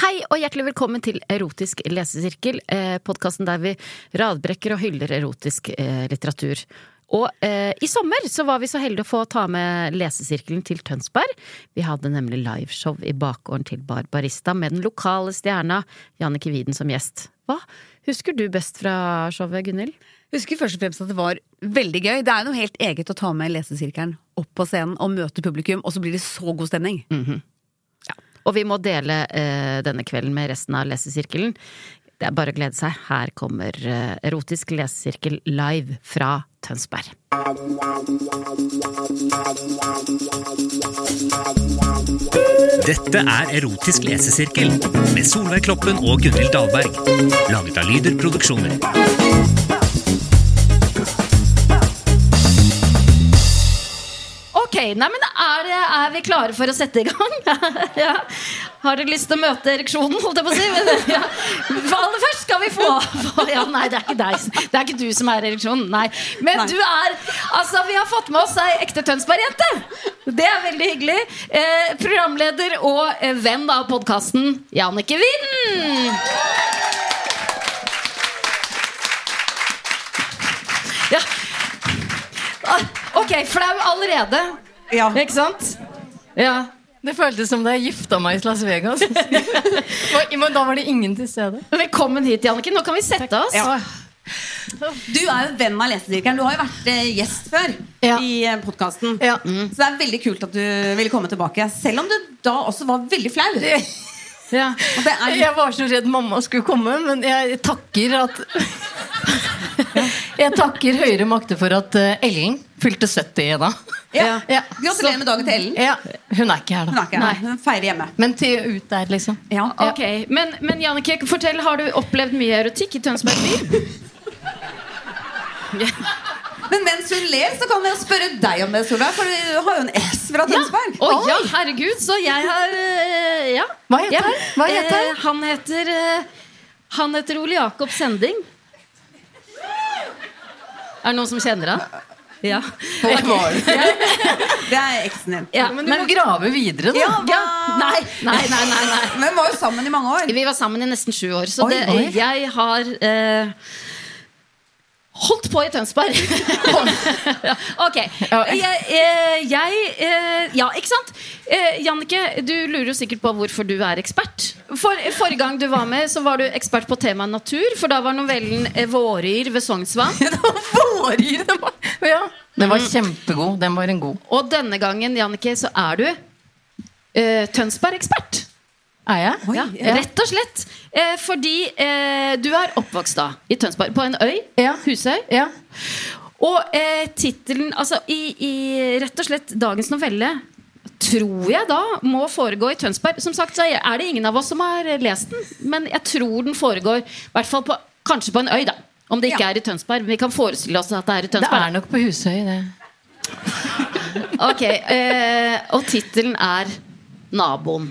Hei og hjertelig velkommen til Erotisk lesesirkel, eh, podkasten der vi radbrekker og hyller erotisk eh, litteratur. Og eh, i sommer så var vi så heldige å få ta med lesesirkelen til Tønsberg. Vi hadde nemlig liveshow i bakgården til Barbarista med den lokale stjerna Jannicke Widen som gjest. Hva husker du best fra showet, Gunhild? Husker først og fremst at det var veldig gøy. Det er noe helt eget å ta med lesesirkelen opp på scenen og møte publikum, og så blir det så god stemning. Og vi må dele eh, denne kvelden med resten av lesesirkelen. Det er bare å glede seg. Her kommer eh, Erotisk lesesirkel live fra Tønsberg. Dette er Erotisk lesesirkel med Solveig Kloppen og Gunhild Dahlberg. Laget av Lyder Produksjoner. Nei, men er, er vi klare for å sette i gang? ja. Har dere lyst til å møte ereksjonen, holdt jeg på å si? Men, ja. Aller først skal vi få, få Ja, nei, det er ikke deg. Det er ikke du som er ereksjonen. Nei. Men Nei. du er Altså, vi har fått med oss ei ekte Tønsberg-jente. Det er veldig hyggelig. Eh, programleder og eh, venn av podkasten, Jannicke Wind. Ja. Ah, Ok, flau allerede. Ja. Ikke sant? Ja. Det føltes som da jeg gifta meg i Las Vegas. Men da var det ingen til stede. Velkommen hit, Janniken. Nå kan vi sette oss. Ja. Du er jo venn av lesedyrkeren. Du har jo vært eh, gjest før Ja. i eh, podkasten. Ja. Så det er veldig kult at du ville komme tilbake. Selv om du da også var veldig flau. Ja. Er Jeg var så redd mamma skulle komme, men jeg takker at Jeg takker høyere makter for at eh, Ellen fylte 70 da. ja. Ja. Gratulerer med dagen til Ellen. Ja, hun er ikke her, Hun da. er ikke her. Hun feirer hjemme. Men til ut der, liksom. Ja. Ok, Men, men Jannicke, fortell, har du opplevd mye erotikk i Tønsberg by? Men mens hun ler, så kan jeg spørre deg om det, Solveig. For du har jo en S fra Tønsberg. Å ja, herregud, så jeg har eh, Ja. Hva heter Ja. Hva heter han? Eh, han heter eh, Han heter Ole Jakob Sending. Er det noen som kjenner han? Ja. Det. Det er eksen din. ja. Men du må grave videre, da. Ja, ja. Nei, nei, nei, nei, nei. Men vi var jo sammen i mange år. Vi var sammen i nesten sju år, så Oi, det, oi. jeg har eh, Holdt på i Tønsberg. Ok. Jeg, eh, jeg eh, Ja, ikke sant? Eh, Jannicke, du lurer jo sikkert på hvorfor du er ekspert. For, forrige gang du var med, så var du ekspert på temaet natur. For da var novellen 'Våryr ved Sognsvann'. Våryr, den var, ja. den var kjempegod. Den var en god. Og denne gangen, Jannicke, så er du uh, Tønsberg-ekspert. Er jeg? Oi, Ja, ja. rett og slett. Eh, fordi eh, du er oppvokst da i Tønsberg, på en øy. Ja. Husøy. Ja. Og eh, tittelen Altså, i, i rett og slett dagens novelle tror jeg da må foregå i Tønsberg. Som sagt så er det ingen av oss som har lest den, men jeg tror den foregår i hvert fall på, kanskje på en øy, da. Om det ikke Ja. er i Tønsberg. Men vi kan forestille oss at det er i Det er nok på Husøy, det. Ok, eh, Og tittelen er Naboen.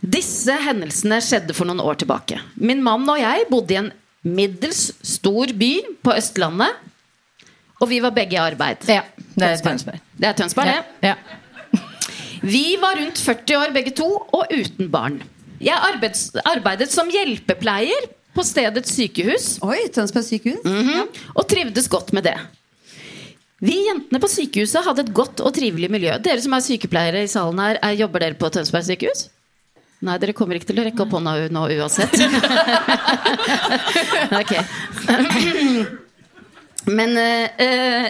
Disse hendelsene skjedde for noen år tilbake. Min mann og jeg bodde i en middels stor by på Østlandet. Og vi var begge i arbeid. Ja, det er Tønsberg. Det er Tønsberg, det. Ja. Vi var rundt 40 år begge to, og uten barn. Jeg arbeids, arbeidet som hjelpepleier på stedets sykehus. Oi, Tønsberg sykehus. Mhm, Og trivdes godt med det. Vi jentene på sykehuset hadde et godt og trivelig miljø. Dere som er sykepleiere i salen her, er, jobber dere på Tønsberg sykehus? Nei, dere kommer ikke til å rekke opp hånda nå uansett. ok. Men eh,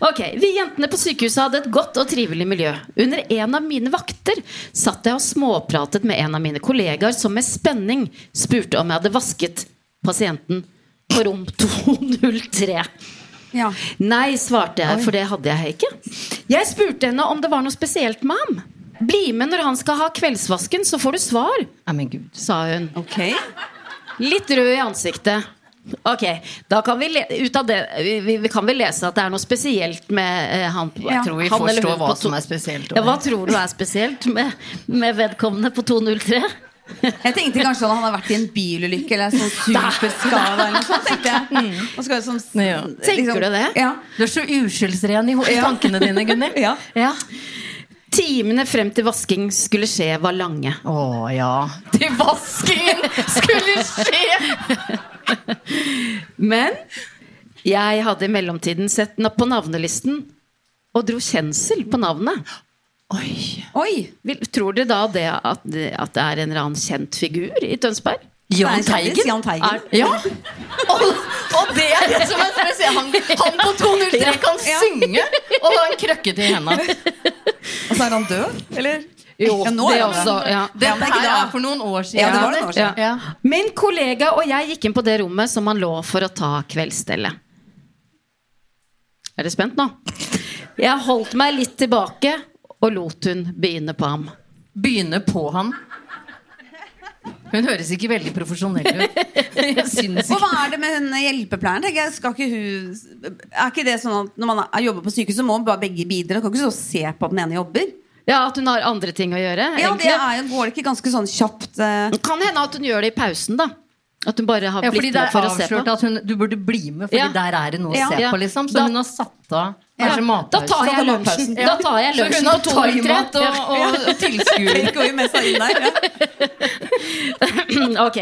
Ok, vi jentene på sykehuset hadde et godt og trivelig miljø. Under en av mine vakter satt jeg og småpratet med en av mine kollegaer som med spenning spurte om jeg hadde vasket pasienten på rom 203. Ja. Nei, svarte jeg, for det hadde jeg ikke. Jeg spurte henne om det var noe spesielt med ham. Bli med når han skal ha kveldsvasken, så får du svar, Nei, men gud. sa hun. Ok. Litt rød i ansiktet. Ok, da kan vi le ut av det vi, vi kan vel lese at det er noe spesielt med eh, han Jeg tror vi han forstår hva som er spesielt. Ja, hva tror du er spesielt med, med vedkommende på 203? Jeg tenkte kanskje han hadde vært i en bilulykke eller sånn superskada eller noe sånt. tenkte jeg Og skal jo sånn, Ja. Tenker du det? Ja. Du er så uskyldsren i i tankene dine, Gunnhild. Ja. Timene frem til vasking skulle skje, var lange. Å ja. Til vaskingen skulle skje! Men jeg hadde i mellomtiden sett den opp på navnelisten og dro kjensel på navnet. Oi. Oi! Tror dere da det at, det at det er en eller annen kjent figur i Tønsberg? Jahn Teigen. Jan Teigen. Er- Ja. Og, og det er det som er spesielt. Han, han på 203 kan synge og ha en krøkke til henda. Og er han død? Eller? Jo, Ja, nå det er også. det. Ja. Dette her da. er for noen år siden. Ja, det var noen år siden. Ja. Ja. Min kollega og jeg gikk inn på det rommet som han lå for å ta kveldsstellet. Er dere spent nå? Jeg holdt meg litt tilbake og lot hun begynne på ham. Begynne på han. Hun høres ikke veldig profesjonell ut. Og hva er det med hun hjelpepleieren? jeg, Skal ikke hun, er ikke det sånn at når man er, jobber på sykehus, så må bare begge bidra? Kan ikke så se på at den ene jobber? Ja, At hun har andre ting å gjøre? Ja, det er Går det ikke ganske sånn kjapt? Uh... Kan hende at hun gjør det i pausen, da. At hun bare har ja, blitt med for å se på. at hun, du burde bli med, Fordi Ja. der er det noe å Ja. se Ja. på. liksom Så Da- hun har satt av Ja, Da tar jeg lunsjen, matpausen. da tar jeg lunsjen på 203. og og, og tilskuer. Går jo med seg inn der, ok.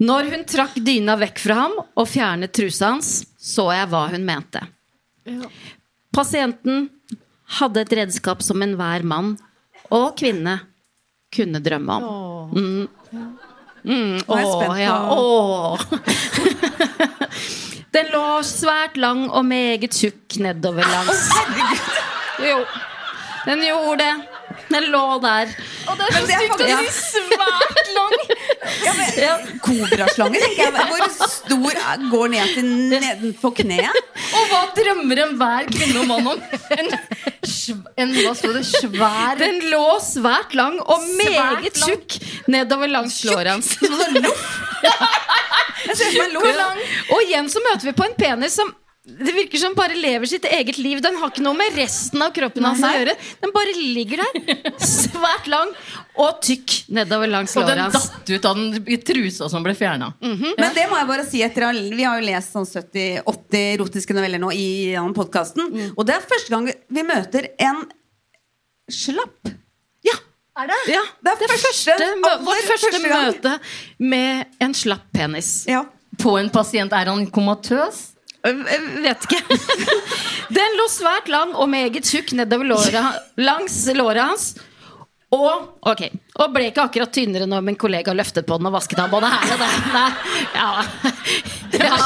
Når hun trakk dyna vekk fra ham og fjernet trusa hans, så jeg hva hun mente. Pasienten hadde et redskap som enhver mann og kvinne kunne drømme om. Mm. Mm, Nå er jeg åh, spent på- ja. Den lå svært lang og meget tjukk nedover langs Jo, den gjorde det. Den lå der. Og det er så sykt å faktisk Svært lang! ja, Kobraslange, tenker jeg. Hvor stor går ned til nedenfor kneet? Og hva drømmer enhver kvinne og mann om? En, en hva står det? Svær Den lå svært lang og meget tjukk nedover langs låret hans. Tjukk! Hvor lang? Og igjen så møter vi på en penis som det virker som bare lever sitt eget liv. Den har ikke noe med resten av kroppen hans å gjøre. Den bare ligger der. Svært lang og tykk nedover langs Og den datt ut av den trusa som ble fjerna. Men det må jeg bare si etter å Vi har jo lest sånn 70-80 erotiske noveller nå i denne podkasten. Og det er første gang vi møter en slapp. Ja, Er det? ja. Det er første- første aller vårt første, første gang. møte med en slapp penis. Ja. På en pasient. Er han komatøs? Jeg vet ikke. Den lå svært lang og meget tjukk nedover låret, langs låret hans. Og, okay, og ble ikke akkurat tynnere når min kollega løftet på den og vasket av både her og der. Nei, ja. ja.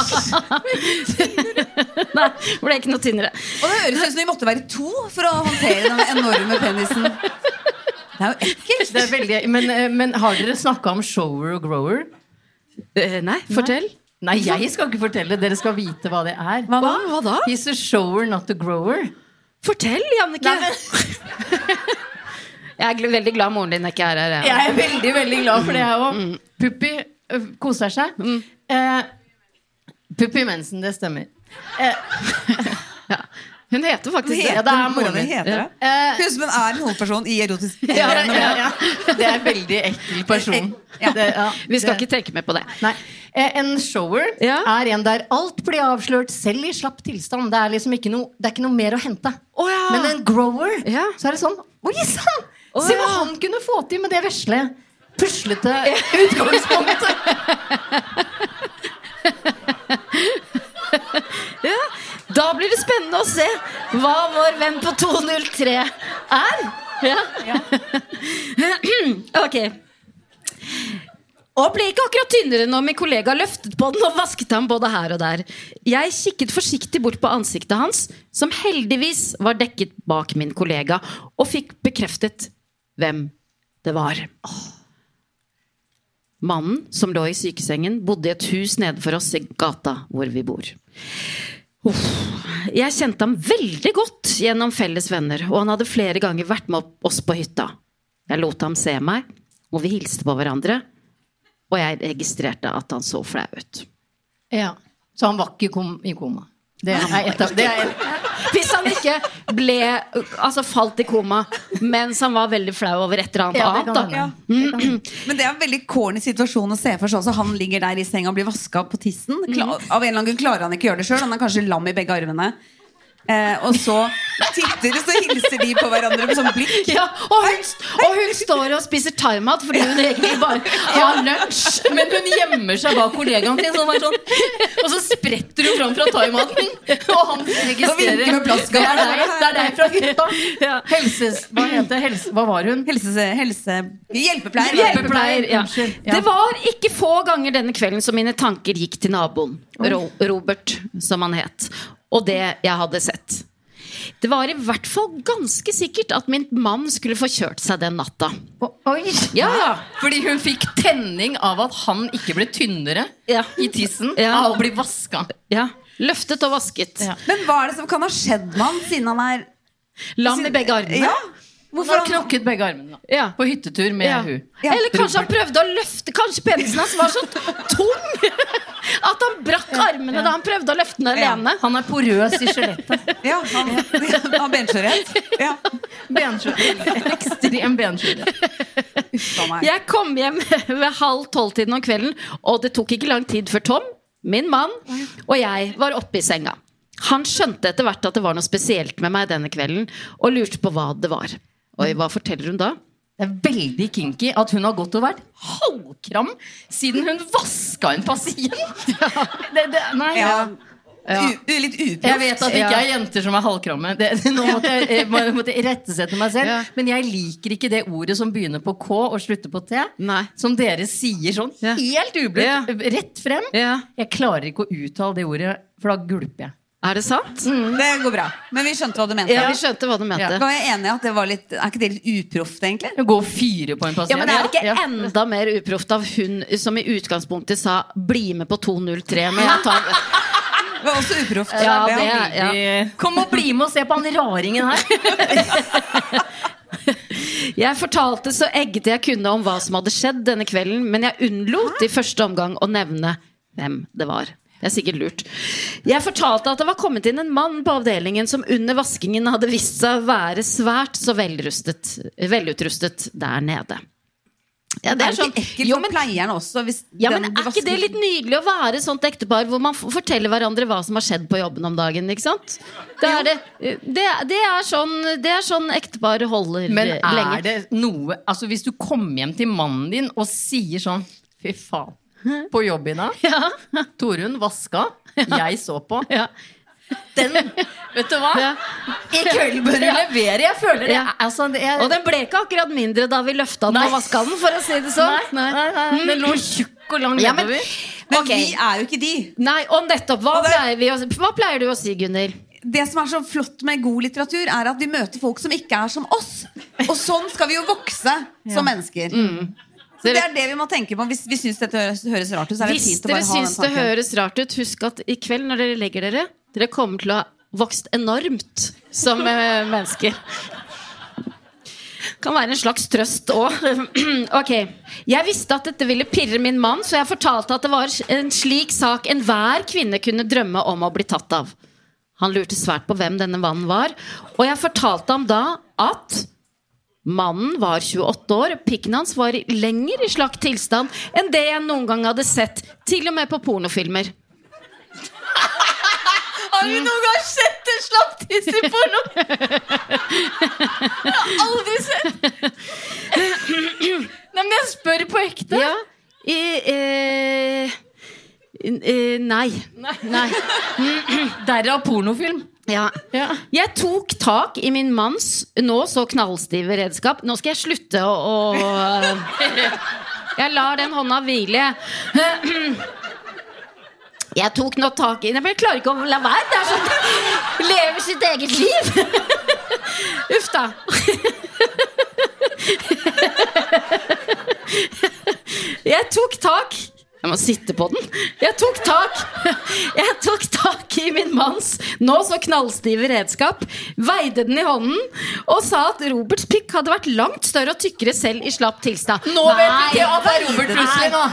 Nei, ble ikke noe tynnere. Og det høres ut som vi måtte være to for å håndtere den enorme penisen. Det er jo ekkelt. Det er veldig, men, eh, men har dere snakka om shower og grower? Eh, nei, fortell. Nei, jeg skal ikke fortelle. Dere skal vite hva det er. Hva da? Hva da? He's a shower, not a grower. Fortell, Jannicke. Jeg er veldig glad moren din ikke er her. jeg. Jeg er veldig, veldig glad for det, jeg òg. Puppi uh, koser seg. Eh, Puppi Mensen, det stemmer. Hun heter faktisk Heter, det. det er moren min. heter det? Hun som er en hovedperson i erotisk ja, ja, ja. Det er en veldig ekkel person. Det, ja, Vi skal det- ikke tenke mer på det. Nei. Eh, En shower Ja. er en der alt blir avslørt, selv i slapp tilstand. Det er liksom ikke noe, det er ikke noe mer å hente. Oh, ja. Men en grower, Ja. så er det sånn Oi sann! Oh, Se hva ja. han kunne få til med det vesle, puslete utgangspunktet. blir det spennende å se hva vår venn på 203 er. Ja. ok. Og ble ikke akkurat tynnere når min kollega løftet på den og vasket ham både her og der. Jeg kikket forsiktig bort på ansiktet hans, som heldigvis var dekket bak min kollega, og fikk bekreftet hvem det var. Mannen som lå i sykesengen, bodde i et hus nedenfor oss i gata hvor vi bor. Jeg kjente ham veldig godt gjennom felles venner, og han hadde flere ganger vært med oss på hytta. Jeg lot ham se meg, og vi hilste på hverandre, og jeg registrerte at han så flau ut. Ja. Så han var ikke kom, i koma. Det er et av det Hvis han ikke ble Altså falt i koma mens han var veldig flau over et eller annet Ja, annet, da. hende. Men det er en veldig corny situasjon å se for seg. Han ligger der i senga og blir vaska på tissen. Klar, Av en eller annen grunn klarer han ikke å gjøre det sjøl. Han er kanskje lam i begge armene. Eh, og så titter så hilser de på hverandre med sånn blikk. Ja, og, hun, og hun står og spiser thaimat fordi hun egentlig bare har lunsj. Men hun gjemmer seg bak kollegaen sin, sånn, sånn. og så spretter hun fram fra thaimaten. Og han registrerer vinker med plaska. Det er deg, det er deg fra hytta. Ja. Helses... Hva het det? Helse, hva var hun? Helse... helse hjelpepleier. Hjelpepleier, ja. Ja. Det var ikke få ganger denne kvelden som mine tanker gikk til naboen. Ro Robert, som han het. Og det jeg hadde sett. Det var i hvert fall ganske sikkert at min mann skulle få kjørt seg den natta. Oi! Ja. Fordi hun fikk tenning av at han ikke ble tynnere Ja. i tissen Ja. av å bli vaska. Ja. Løftet og vasket. Ja. Men hva er det som kan ha skjedd med han siden han er Lam i begge armene. Ja. Hvorfor har han knokket begge armene? Ja. På hyttetur med Ja. hun. Ja. Eller kanskje han prøvde å løfte Kanskje penisen hans var så tung at han brakk armene da han prøvde å løfte den alene. Han er porøs i skjelettet. Ja, han har benskjørhet. Ja. Benskjørhet. Ekstrem benskjørhet. Jeg kom hjem ved halv tolv-tiden om kvelden, og det tok ikke lang tid før Tom, min mann, og jeg var oppe i senga. Han skjønte etter hvert at det var noe spesielt med meg denne kvelden, og lurte på hva det var. Oi, hva forteller hun da? Det er veldig kinky at hun har gått og vært halvkram siden hun vaska en pasient. Det, det, nei, Ja. Ja. U, litt uproft. Jeg vet at det ikke er jenter som er halvkramme. Det, nå måtte jeg, jeg måtte rettesette meg selv. Ja. Men jeg liker ikke det ordet som begynner på K og slutter på T. Nei. Som dere sier sånn Ja. helt ublutt, rett frem. Jeg klarer ikke å uttale det ordet, for da gulper jeg. Er det sant? Det går bra. Men vi skjønte hva du mente. Ja, vi skjønte hva du mente. Var jeg enig i at det var litt Er ikke det litt uproft, egentlig? Å gå og fyre på en pasient. Ja, men det Er ikke Ja. enda mer uproft av hun som i utgangspunktet sa 'bli med på 203'? Når jeg tar Det var også uproft. Ja, det ja. Kom og bli med og se på han raringen her. Jeg fortalte så eggete jeg kunne om hva som hadde skjedd denne kvelden, men jeg unnlot i første omgang å nevne hvem det var. Det er sikkert lurt. Jeg fortalte at det var kommet inn en mann på avdelingen som under vaskingen hadde vist seg å være svært så velrustet, velutrustet der nede. Ja, Det er jo ikke ekkelt for pleieren også. Hvis Ja, men Er ikke det litt nydelig å være et sånt ektepar hvor man forteller hverandre hva som har skjedd på jobben om dagen? ikke sant? Det er, det, det, det er, sånn, det er sånn ektepar holder Men er lenge. det noe Altså Hvis du kommer hjem til mannen din og sier sånn Fy faen. På jobb i dag. Torunn vaska. Jeg så på. Ja. Den Vet du hva? Ja. I kveld bør du levere. Jeg føler det. Ja. Altså, det er, Og den ble ikke akkurat mindre da vi løfta den og vaska den, for å si det sånn. Nei, nei, nei. Den lå tjukk og lang Ja, men- Men okay. vi er jo ikke de. Nei, og nettopp. Hva, Og det- pleier, vi hva pleier du å si, Gunnhild? Det som er så flott med god litteratur, er at vi møter folk som ikke er som oss. Og sånn skal vi jo vokse som mennesker. Så Det er det vi må tenke på hvis vi syns dette høres, høres rart ut. Så er det Hvis fint å dere bare ha den syns det høres rart ut, husk at i kveld når dere legger dere, dere kommer til å ha vokst enormt som eh, mennesker. Kan være en slags trøst òg. ok. Jeg visste at dette ville pirre min mann, så jeg fortalte at det var en slik sak enhver kvinne kunne drømme om å bli tatt av. Han lurte svært på hvem denne mannen var, og jeg fortalte ham da at Mannen var 28 år, pikken hans var i- lenger i slakt tilstand enn det jeg noen gang hadde sett, til og med på pornofilmer. Har du noen gang sett en slapptiss i porno? Jeg har aldri sett. Nei, men jeg spør på ekte. Ja, i, eh, eh, nei. Nei. Derav pornofilm. Ja. Ja. Jeg tok tak i min manns nå så knallstive redskap. Nå skal jeg slutte å, å Jeg lar den hånda hvile. Jeg tok nå tak i men Jeg klarer ikke å la være. Det er sånn Lever sitt eget liv. Uff da. Jeg tok tak Jeg må sitte på den. Jeg tok tak Jeg tok tak i min manns nå så knallstive redskap, veide den i hånden og sa at Roberts pikk hadde vært langt større og tykkere selv i slapp tilstand. Nå vet vi Nei, ikke at det er Robert plutselig nå.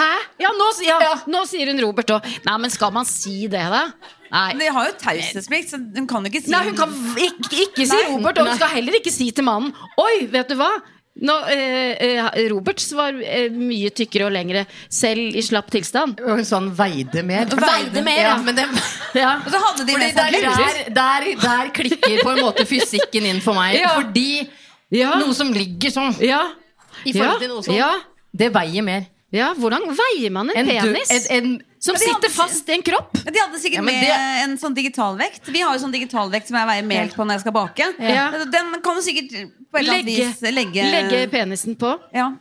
Hæ? Ja, nå, ja, nå sier hun Robert òg. Nei, men skal man si det, da? Nei. Men De har jo taushetsplikt, så hun kan ikke si Nei, hun kan ikke, ikke si Nei. Robert, og hun skal heller ikke si til mannen Oi, vet du hva? Nå, eh, eh, Roberts var eh, mye tykkere og lengre, selv i slapp tilstand. Og sånn veide mer. Veide mer, ja. ja. Men det, Ja. Og så hadde de med seg der, der, der, der klikker på en måte fysikken inn for meg. Ja. Fordi Ja. noe som ligger sånn, Ja. i forhold Ja. til noe sånt, Ja. det veier mer. ja, hvordan veier man en, En penis? penis en- en- som Ja, de hadde- sitter fast i en kropp? Ja, De hadde sikkert Ja, med det- en sånn digitalvekt. Vi har jo sånn digitalvekt som jeg veier melk på når jeg skal bake. Ja. Den kan du sikkert på et eller annet Legge, vis legge, legge penisen på. Ja.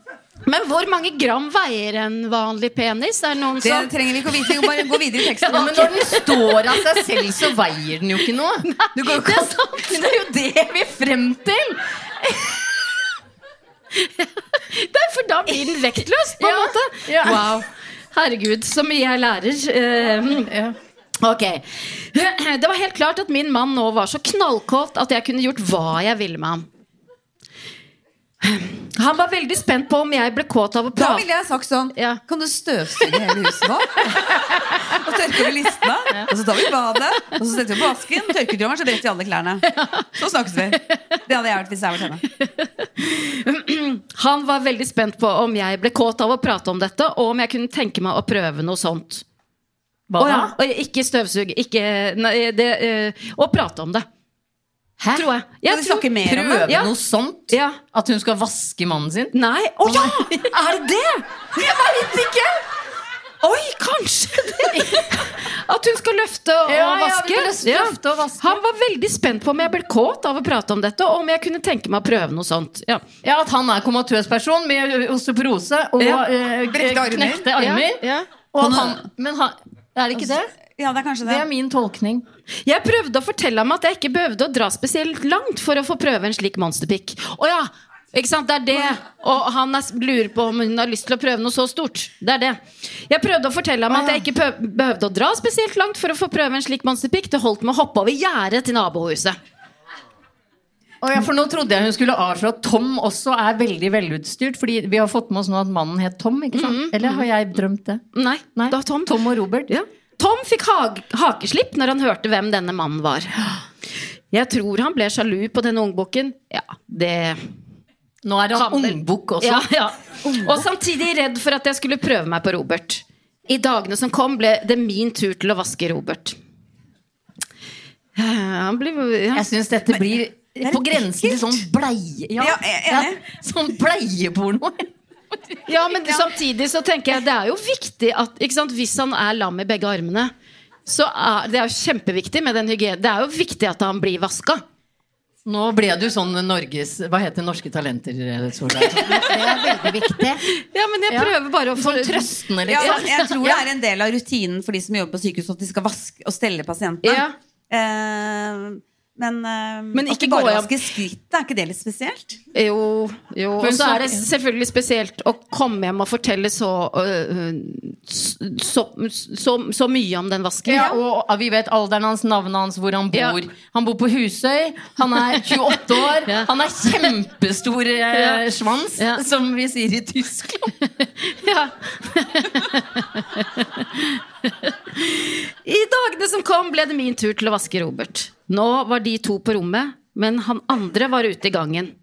Men hvor mange gram veier en vanlig penis? Er det noen Det som trenger vi ikke å vite. Vi bare gå videre i teksten. Ja, men når den står av seg selv, så veier den jo ikke noe. Du går jo Det er sant! Det er jo det vi er frem til! Nei, for da blir den vektløs, på en Ja, måte. ja. Wow. Herregud, så mye jeg lærer. Eh, Ok. Det var helt klart at min mann nå var så knallkåt at jeg kunne gjort hva jeg ville med ham. Han var veldig spent på om jeg ble kåt av å prate. Da ville jeg sagt sånn Ja. Kan du støvsuge hele huset nå? og tørke over listene. Og så tar vi badet, og så setter vi på vasken, tørker drømmeren, så bretter vi alle klærne. Så snakkes vi. Det hadde jeg vært hvis jeg var henne. Han var veldig spent på om jeg ble kåt av å prate om dette, og om jeg kunne tenke meg å prøve noe sånt. Hva da? ja, og ikke støvsuge, ikke nei, det, eh, Og prate om det. Hæ? Tror jeg. Kan jeg vi snakke mer om det? Prøve Ja. noe sånt? Ja. At hun skal vaske mannen sin? Nei. Å ja! Er det det? Jeg veit ikke! Oi, kanskje det! At hun skal løfte og Ja, vaske. løfte- og vaske. Han var veldig spent på om jeg ble kåt av å prate om dette, og om jeg kunne tenke meg å prøve noe sånt. Ja. Ja, At han er komatøs person med osteoporose og Ja. eh, knekte armer. Og han, men han, er det ikke det? Ja, det er kanskje Det det. er min tolkning. Jeg prøvde å fortelle ham at jeg ikke behøvde å dra spesielt langt for å få prøve en slik monsterpikk. Å ja! Ikke sant, det er det. Og han er, lurer på om hun har lyst til å prøve noe så stort. Det er det. Jeg prøvde å fortelle ham at jeg ikke behøvde å dra spesielt langt for å få prøve en slik monsterpikk. Det holdt med å hoppe over gjerdet til nabohuset. Oh ja, for nå trodde jeg hun skulle avslå at Tom også er veldig velutstyrt. Fordi vi har fått med oss nå at mannen het Tom, ikke sant? Eller har jeg drømt det? Nei, Nei. da Tom. Tom og Robert. Ja. Tom fikk hag hakeslipp når han hørte hvem denne mannen var. Jeg tror han ble sjalu på denne ungbukken. Ja, det Nå er han ungbukk også. Ja, ja. Og samtidig redd for at jeg skulle prøve meg på Robert. I dagene som kom, ble det min tur til å vaske Robert. Eh, Han blir ja. Jeg syns dette blir på grensen til sånn bleie... Ja, ja, sånn bleieporno. ja, men samtidig så tenker jeg det er jo viktig at ikke sant, hvis han er lam i begge armene, så er det er jo kjempeviktig med den hygienen. Det er jo viktig at han blir vaska. Nå ble du sånn Norges Hva heter Norske Talenter, Solveig? Det er veldig viktig. Ja, men jeg Ja. prøver bare å få trøstende, liksom. Ja, jeg tror det er en del av rutinen for de som jobber på sykehus, at de skal vaske og stelle pasientene. Ja. Eh, men eh, Men at ikke bare vaske skrittet, er ikke det litt spesielt? Jo, jo. Og så er det selvfølgelig spesielt å komme hjem og fortelle så, uh, så, så, så mye om den vasken. Ja, og vi vet alderen hans, navnet hans, hvor han bor. Ja. Han bor på Husøy. Han er 28 år. Ja. Han er kjempestor uh, svans, Ja. som vi sier i Tyskland. Ja. I dagene som kom, ble det min tur til å vaske Robert. Nå var de to på rommet, men han andre var ute i gangen.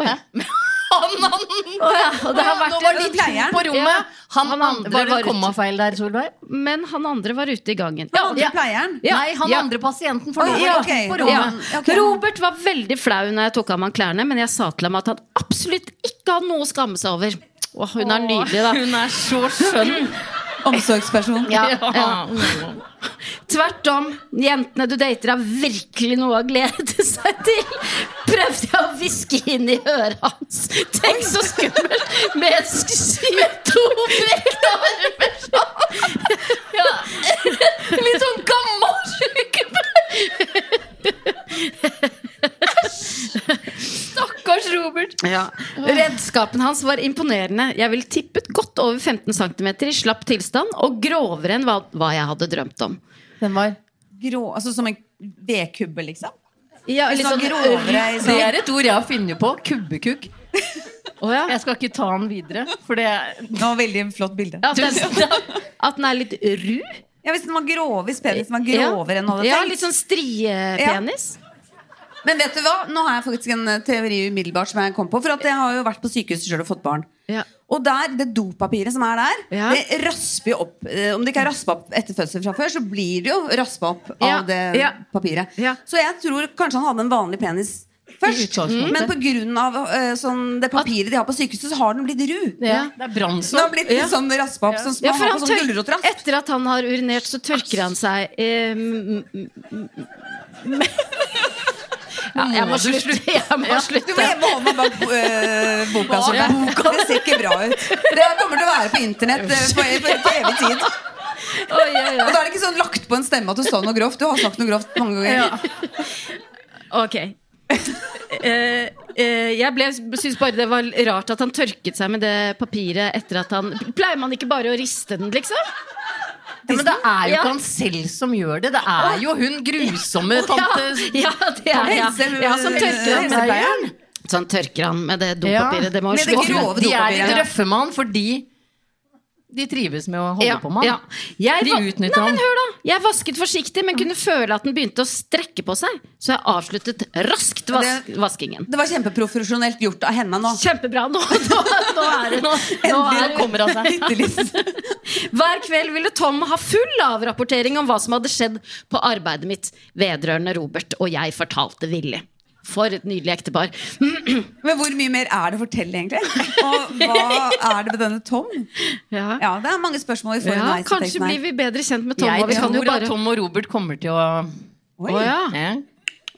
Oi. Han andre! oh, ja, og det har vært Nå var de to på rommet. Ja. Han, Han andre, var var kommafeil der, Solveig? Men han andre var ute i gangen. Han andre ja. pleieren? Ja, Nei, han ja. andre pasienten. For oh, ja, okay. ok. på Ja. rommet. Ok. Robert var veldig flau når jeg tok av meg klærne, men jeg sa til ham at han absolutt ikke hadde noe å skamme seg over. Åh, hun er nydelig, da. Hun er så skjønn. Omsorgsperson. Ja, ja. Tvert om. Jentene du dater, har virkelig noe å glede seg til. Prøvde jeg å hviske inn i øret hans. Tenk så skummelt med et symptomvekt armer sånn. Ja. Litt sånn gammel sykepleier. Stakkars Robert. Ja. Redskapen hans var imponerende. Jeg ville tippet godt over 15 cm i slapp tilstand, og grovere enn hva, hva jeg hadde drømt om. Den var Grå, altså som en vedkubbe, liksom? Ja, Litt sånn grovere Det sånn er et ord jeg har funnet på. Kubbekukk. Oh, ja. Jeg skal ikke ta den videre, for det Det var veldig flott bilde. At den, at den er litt ru? Ja, Hvis den var grov, hvis penisen var grovere enn du hadde Ja, tenkt. litt sånn striepenis. Men vet du hva? Nå har jeg faktisk en eh, teori umiddelbart som jeg kom på. For at jeg har jo vært på sykehuset selv og fått barn. Ja. Og der, det dopapiret som er der, Ja. det rasper jo opp. Eh, Om det ikke er raspa opp etter fødsel fra før, så blir det jo raspa opp av Ja, det ja. papiret. Ja. Så jeg tror kanskje han hadde en vanlig penis først. Men pga. Uh, sånn, det papiret de har på sykehuset, så har den blitt ru. Ja, det er Den har blitt litt sånn raspa opp, sånn Ja, på sånn tør- etter at han har urinert, så tørker han seg eh, m- m- m- ja, Jeg må slutte. Jeg må Du slutte. må hjemme holde meg bak øh, boka. Solveig. Det ser ikke bra ut. Det kommer til å være på internett øh, for, evig tid. Oi, oi, oi. Og da er det ikke sånn lagt på en stemme at du sa noe grovt. Du har sagt noe grovt mange ganger. Ok. uh, Uh, jeg ble, synes bare det var rart at han tørket seg med det papiret etter at han Pleier man ikke bare å riste den, liksom? Ja, men det er jo Ja. ikke han selv som gjør det. Det er jo hun grusomme tante Ja, det er ja. Ja, som tørker helsepleieren. Så han tørker han med det dopapiret. Det må jo slå. De er litt røffe med han fordi de trives med å holde Ja, på med ja. Jeg De utnytter Nei, hør da Jeg vasket forsiktig, men kunne føle at den begynte å strekke på seg. Så jeg avsluttet raskt vas Det- vaskingen. Det var kjempeprofesjonelt gjort av henne nå. Kjempebra. Nå, nå, nå er det nå, nå er, kommer hun seg. Hver kveld ville Tom ha full avrapportering om hva som hadde skjedd på arbeidet mitt vedrørende Robert, og jeg fortalte villig. For et nydelig ektepar. Men hvor mye mer er det å fortelle, egentlig? Og hva er det med denne Tom? Ja. Ja, Det er mange spørsmål vi får Ja, underveis kanskje her. blir vi bedre kjent med Tom. Jeg og vi kan tror jo bare... at Tom og Robert kommer til å Oi, Å, ja. ja.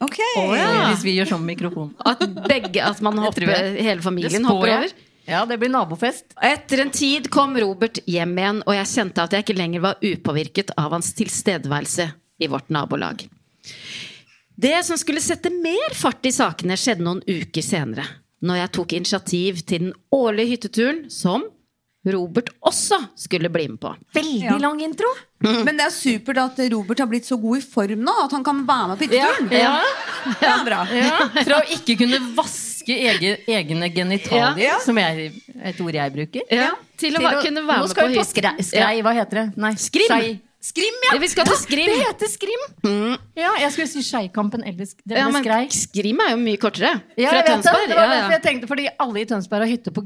ok. ja. Hvis vi gjør sånn med mikrofonen. At begge, at man hopper, hele familien hopper over. Ja, det blir nabofest. Etter en tid kom Robert hjem igjen, og jeg kjente at jeg ikke lenger var upåvirket av hans tilstedeværelse i vårt nabolag. Det som skulle sette mer fart i sakene, skjedde noen uker senere. Når jeg tok initiativ til den årlige hytteturen som Robert også skulle bli med på. Veldig Ja. lang intro. Men det er supert at Robert har blitt så god i form nå at han kan være med på hytteturen. Ja. Det er bra. Fra å ikke kunne vaske ege, egne genitalier, Ja. som er et ord jeg bruker, Ja, til å, være- kunne være Nå med skal på vi på skrei, skrei. Hva heter det? Nei, Skrim. skei. Skrim, ja! Vi skal til Skrim. Det heter Skrim. Ja, jeg skulle si Skeikampen eller sk- Ja, men Skrei. Skrim er jo mye kortere. Ja, Fra vet det. Det var Ja, derfor jeg tenkte, fordi alle i Tønsberg har hytte på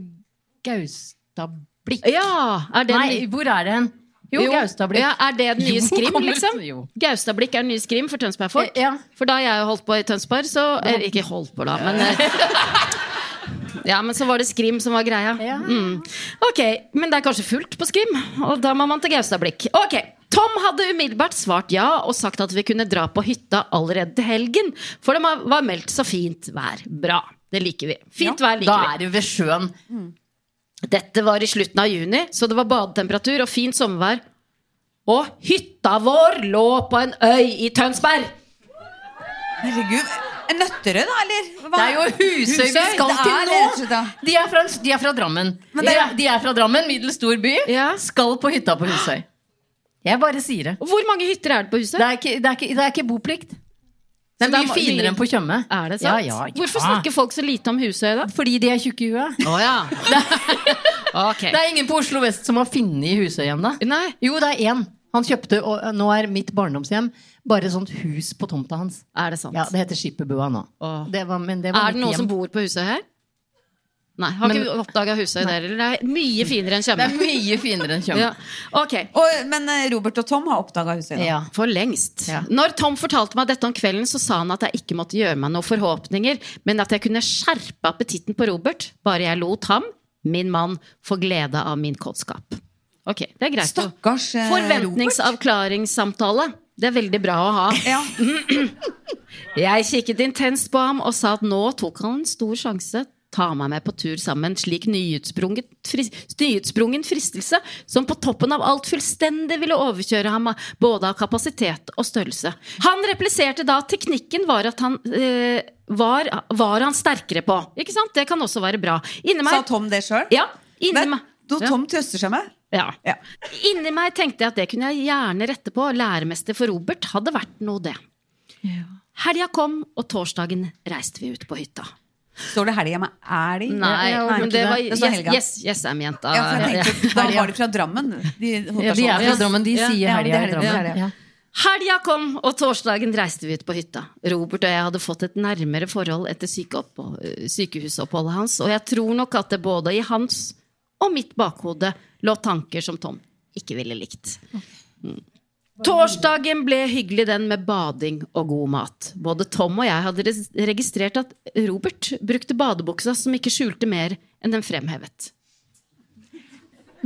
Gaustablikk. ja, er det Nei, ny- hvor er det hen? Jo, Gaustablikk. Ja, er det den nye Jo, Skrim, liksom? Gaustablikk er den nye Skrim for Tønsberg-folk? Eh, ja. For da jeg holdt på i Tønsberg, så er, ikke holdt på, da, men eh, Ja, men så var det Skrim som var greia. Mm. Ok, men det er kanskje fullt på Skrim, og da må man til Gaustablikk. Ok, Tom hadde umiddelbart svart ja og sagt at vi kunne dra på hytta allerede til helgen, for det var- meldt så fint vær. Bra. Det liker vi. Fint vær liker Da er det ved sjøen. Dette var i slutten av juni, så det var badetemperatur og fint sommervær. Og hytta vår lå på en øy i Tønsberg! Herregud. En Nøtterøy, da, eller? Hva? Det er jo Husøy vi skal Det er til nå! ja. De er fra, de er fra Drammen. Men De det- er, de er fra Drammen, middels stor by. Ja. Skal på hytta på Husøy. Jeg bare sier det. Hvor mange hytter er det på huset? Det er ikke, det er ikke, det er ikke boplikt. Det er mye finere enn på Tjøme. Er det sant? Ja, ja, ja. Hvorfor snakker folk så lite om Husøy, da? Fordi de er tjukke i huet. Å ja. okay. Det er ingen på Oslo vest som har funnet Husøy ennå. Nei. Jo, det er én. Han kjøpte, og nå er mitt barndomshjem bare et sånt hus på tomta hans. Er det sant? Ja, Det heter Skipperbua nå. Oh. Det var, men det var Er det noen hjem. som bor på Husøy her? Nei, har Men- ikke oppdaga Husøy der, heller. Det er mye finere enn Det er mye finere enn Tjøme. Ja. okay. Men eh, Robert og Tom har oppdaga huset. da. Ja. For lengst. Ja. Når Tom fortalte meg dette om kvelden, så sa han at jeg ikke måtte gjøre meg noen forhåpninger, men at jeg kunne skjerpe appetitten på Robert, bare jeg lot ham, min mann, få glede av min kåtskap. Ok, det er greit. Stakkars Robert. Forventningsavklaringssamtale. Det er veldig bra å ha. Ja. Jeg kikket intenst på ham og sa at nå tok han en stor sjanse. Ta meg med på tur sammen, slik nyutsprunget, frist, nyutsprungen fristelse som på toppen av alt fullstendig ville overkjøre ham både av kapasitet og størrelse. Han repliserte da at teknikken var at han eh, var, var han sterkere på. Ikke sant? Det kan også være bra. Inni Sa Tom det sjøl? Ja. Inni meg da Tom trøster seg med? ja. Ja. Inni meg tenkte jeg at det kunne jeg gjerne rette på. Læremester for Robert hadde vært noe, det. Helga kom, og torsdagen reiste vi ut på hytta. Står det helga med de? Nei, men det var Det står Yes, yes, yes Jessheim-jenta. Ja, for jeg tenkte, da var de fra Drammen. De, Ja, de er fra Drammen, de sier ja, helga i Drammen. det det. Ja. Helga kom, og torsdagen reiste vi ut på hytta. Robert og jeg hadde fått et nærmere forhold etter sykehusoppholdet hans, og jeg tror nok at det både i hans og mitt bakhode lå tanker som Tom ikke ville likt. Mm. Torsdagen ble hyggelig den med bading og god mat. Både Tom og jeg hadde registrert at Robert brukte badebuksa som ikke skjulte mer enn den fremhevet.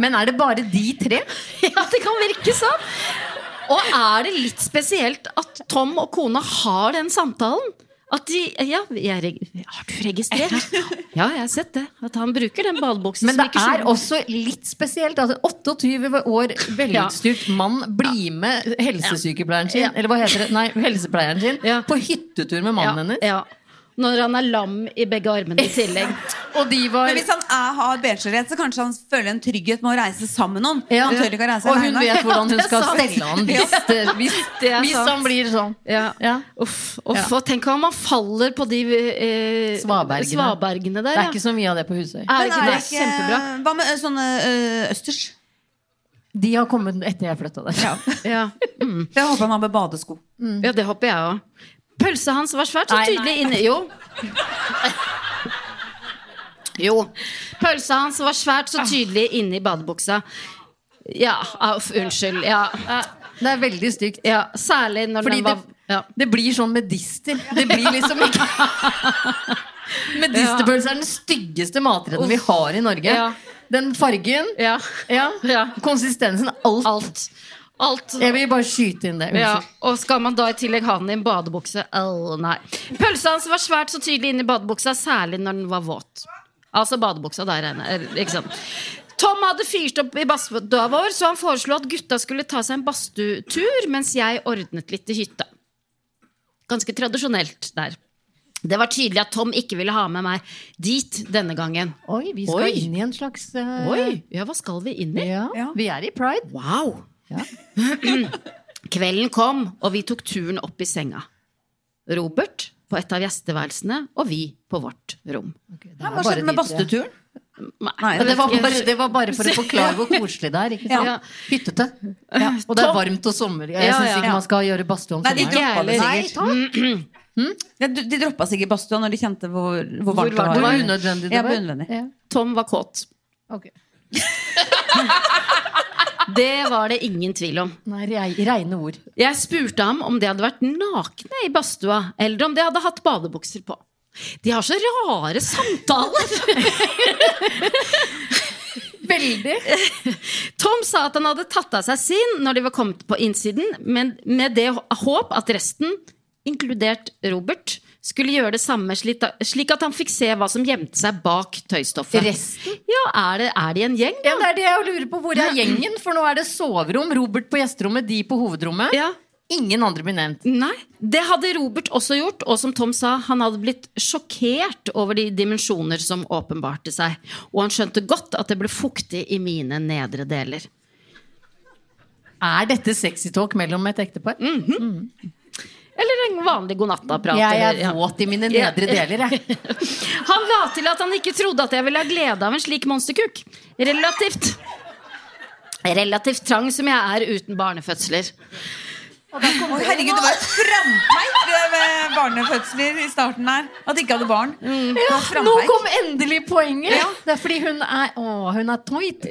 Men er det bare de tre? Ja, det kan virke sånn. Og er det litt spesielt at Tom og kona har den samtalen? At de Ja, jeg, har du registrert? Ja, jeg har sett det. At han bruker den badebuksen Men som det er også litt spesielt en 28 år velutstyrt mann blir med helsesykepleieren sin, Ja. eller hva heter det, nei, helsepleieren sin, Ja. på hyttetur med mannen hennes. Ja. Når han er lam i begge armene i tillegg. Og de var Men hvis han er, har benskjørhet, så kanskje han føler en trygghet med å reise sammen med noen. ja. Han tør ikke å reise Og hun vet hvordan hun skal stelle han hvis, det, hvis, Det er hvis sant. han blir sånn. Ja. Ja. Uff, uff, Ja. og tenk om han faller på de eh, Svabergene. svabergene der. Det er ikke så mye av det på Husøy. Er Men det er ikke, Kjempebra. hva med sånne ø, østers? De har kommet etter jeg flytta der. Ja. Mm. Det håper han har med badesko. Ja, det håper jeg òg. Pølsa hans var svært så tydelig inni Jo. Jo. Pølsa hans var svært så tydelig inni i badebuksa. Ja, uff, unnskyld. Ja, Det er veldig stygt. ja, særlig når Fordi den var det, ja. det blir sånn medister. Det blir liksom ikke Medisterpølse er den styggeste matretten vi har i Norge. Den fargen, Ja. ja. Ja. konsistensen, alt. Alt. Alt. Jeg vil bare skyte inn det. Ja, og skal man da i tillegg ha den i en badebukse? Oh, nei. Pølsa hans var svært så tydelig inne i badebuksa, særlig når den var våt. Altså badebuksa der regner jeg. Ikke sant? Tom hadde fyrt opp i badstua vår, så han foreslo at gutta skulle ta seg en badstuetur, mens jeg ordnet litt i hytta. Ganske tradisjonelt der. Det var tydelig at Tom ikke ville ha med meg dit denne gangen. Oi, vi skal Oi. inn i en slags uh... Oi, ja, hva skal vi inn i? Ja, Ja. Vi er i pride. Wow! Ja. Kvelden kom, og vi tok turen opp i senga. Robert på et av gjesteværelsene, og vi på vårt rom. Hva skjedde med badstuturen? Nei, det var, bare, det var bare for å forklare hvor koselig det er. Ikke sant? Ja. Hyttete. Og det er varmt og sommer. Jeg Ja, syns ja. ikke man skal gjøre badstue om Nei, de sommeren. droppa det sikkert. takk. De droppa sikkert badstua når de kjente hvor, hvor varmt varmt Det var det var. unødvendig. Det Ja, var. unødvendig. Ja. Tom var kåt. Ok. Det var det ingen tvil om. Nei, reine ord. Jeg spurte ham om de hadde vært nakne i badstua, eller om de hadde hatt badebukser på. De har så rare samtaler! Veldig. Tom sa at han hadde tatt av seg sin når de var kommet på innsiden, men med det håp at resten, inkludert Robert, skulle gjøre det samme, slik at- han fikk se hva som gjemte seg bak tøystoffet. Resten? Ja, er det, er de en gjeng, da? Ja, det er det jeg lurer på. Hvor er gjengen? For nå er det soverom, Robert på gjesterommet, de på hovedrommet. Ja. Ingen andre blir nevnt. Nei, det hadde Robert også gjort, og som Tom sa, han hadde blitt sjokkert over de dimensjoner som åpenbarte seg, og han skjønte godt at det ble fuktig i mine nedre deler. Er dette sexy talk mellom et ektepar? Eller en vanlig godnatta-prat. Jeg eller- er ja. våt i mine nedre deler, jeg. Han la til at han ikke trodde at jeg ville ha glede av en slik monsterkuk. Relativt Relativt trang som jeg er uten barnefødsler. Å, herregud, det var et frampeik med barnefødsler i starten her. At de ikke hadde barn. Mm. Ja, Nå kom endelig poenget! Det er fordi hun er Å, hun er tight.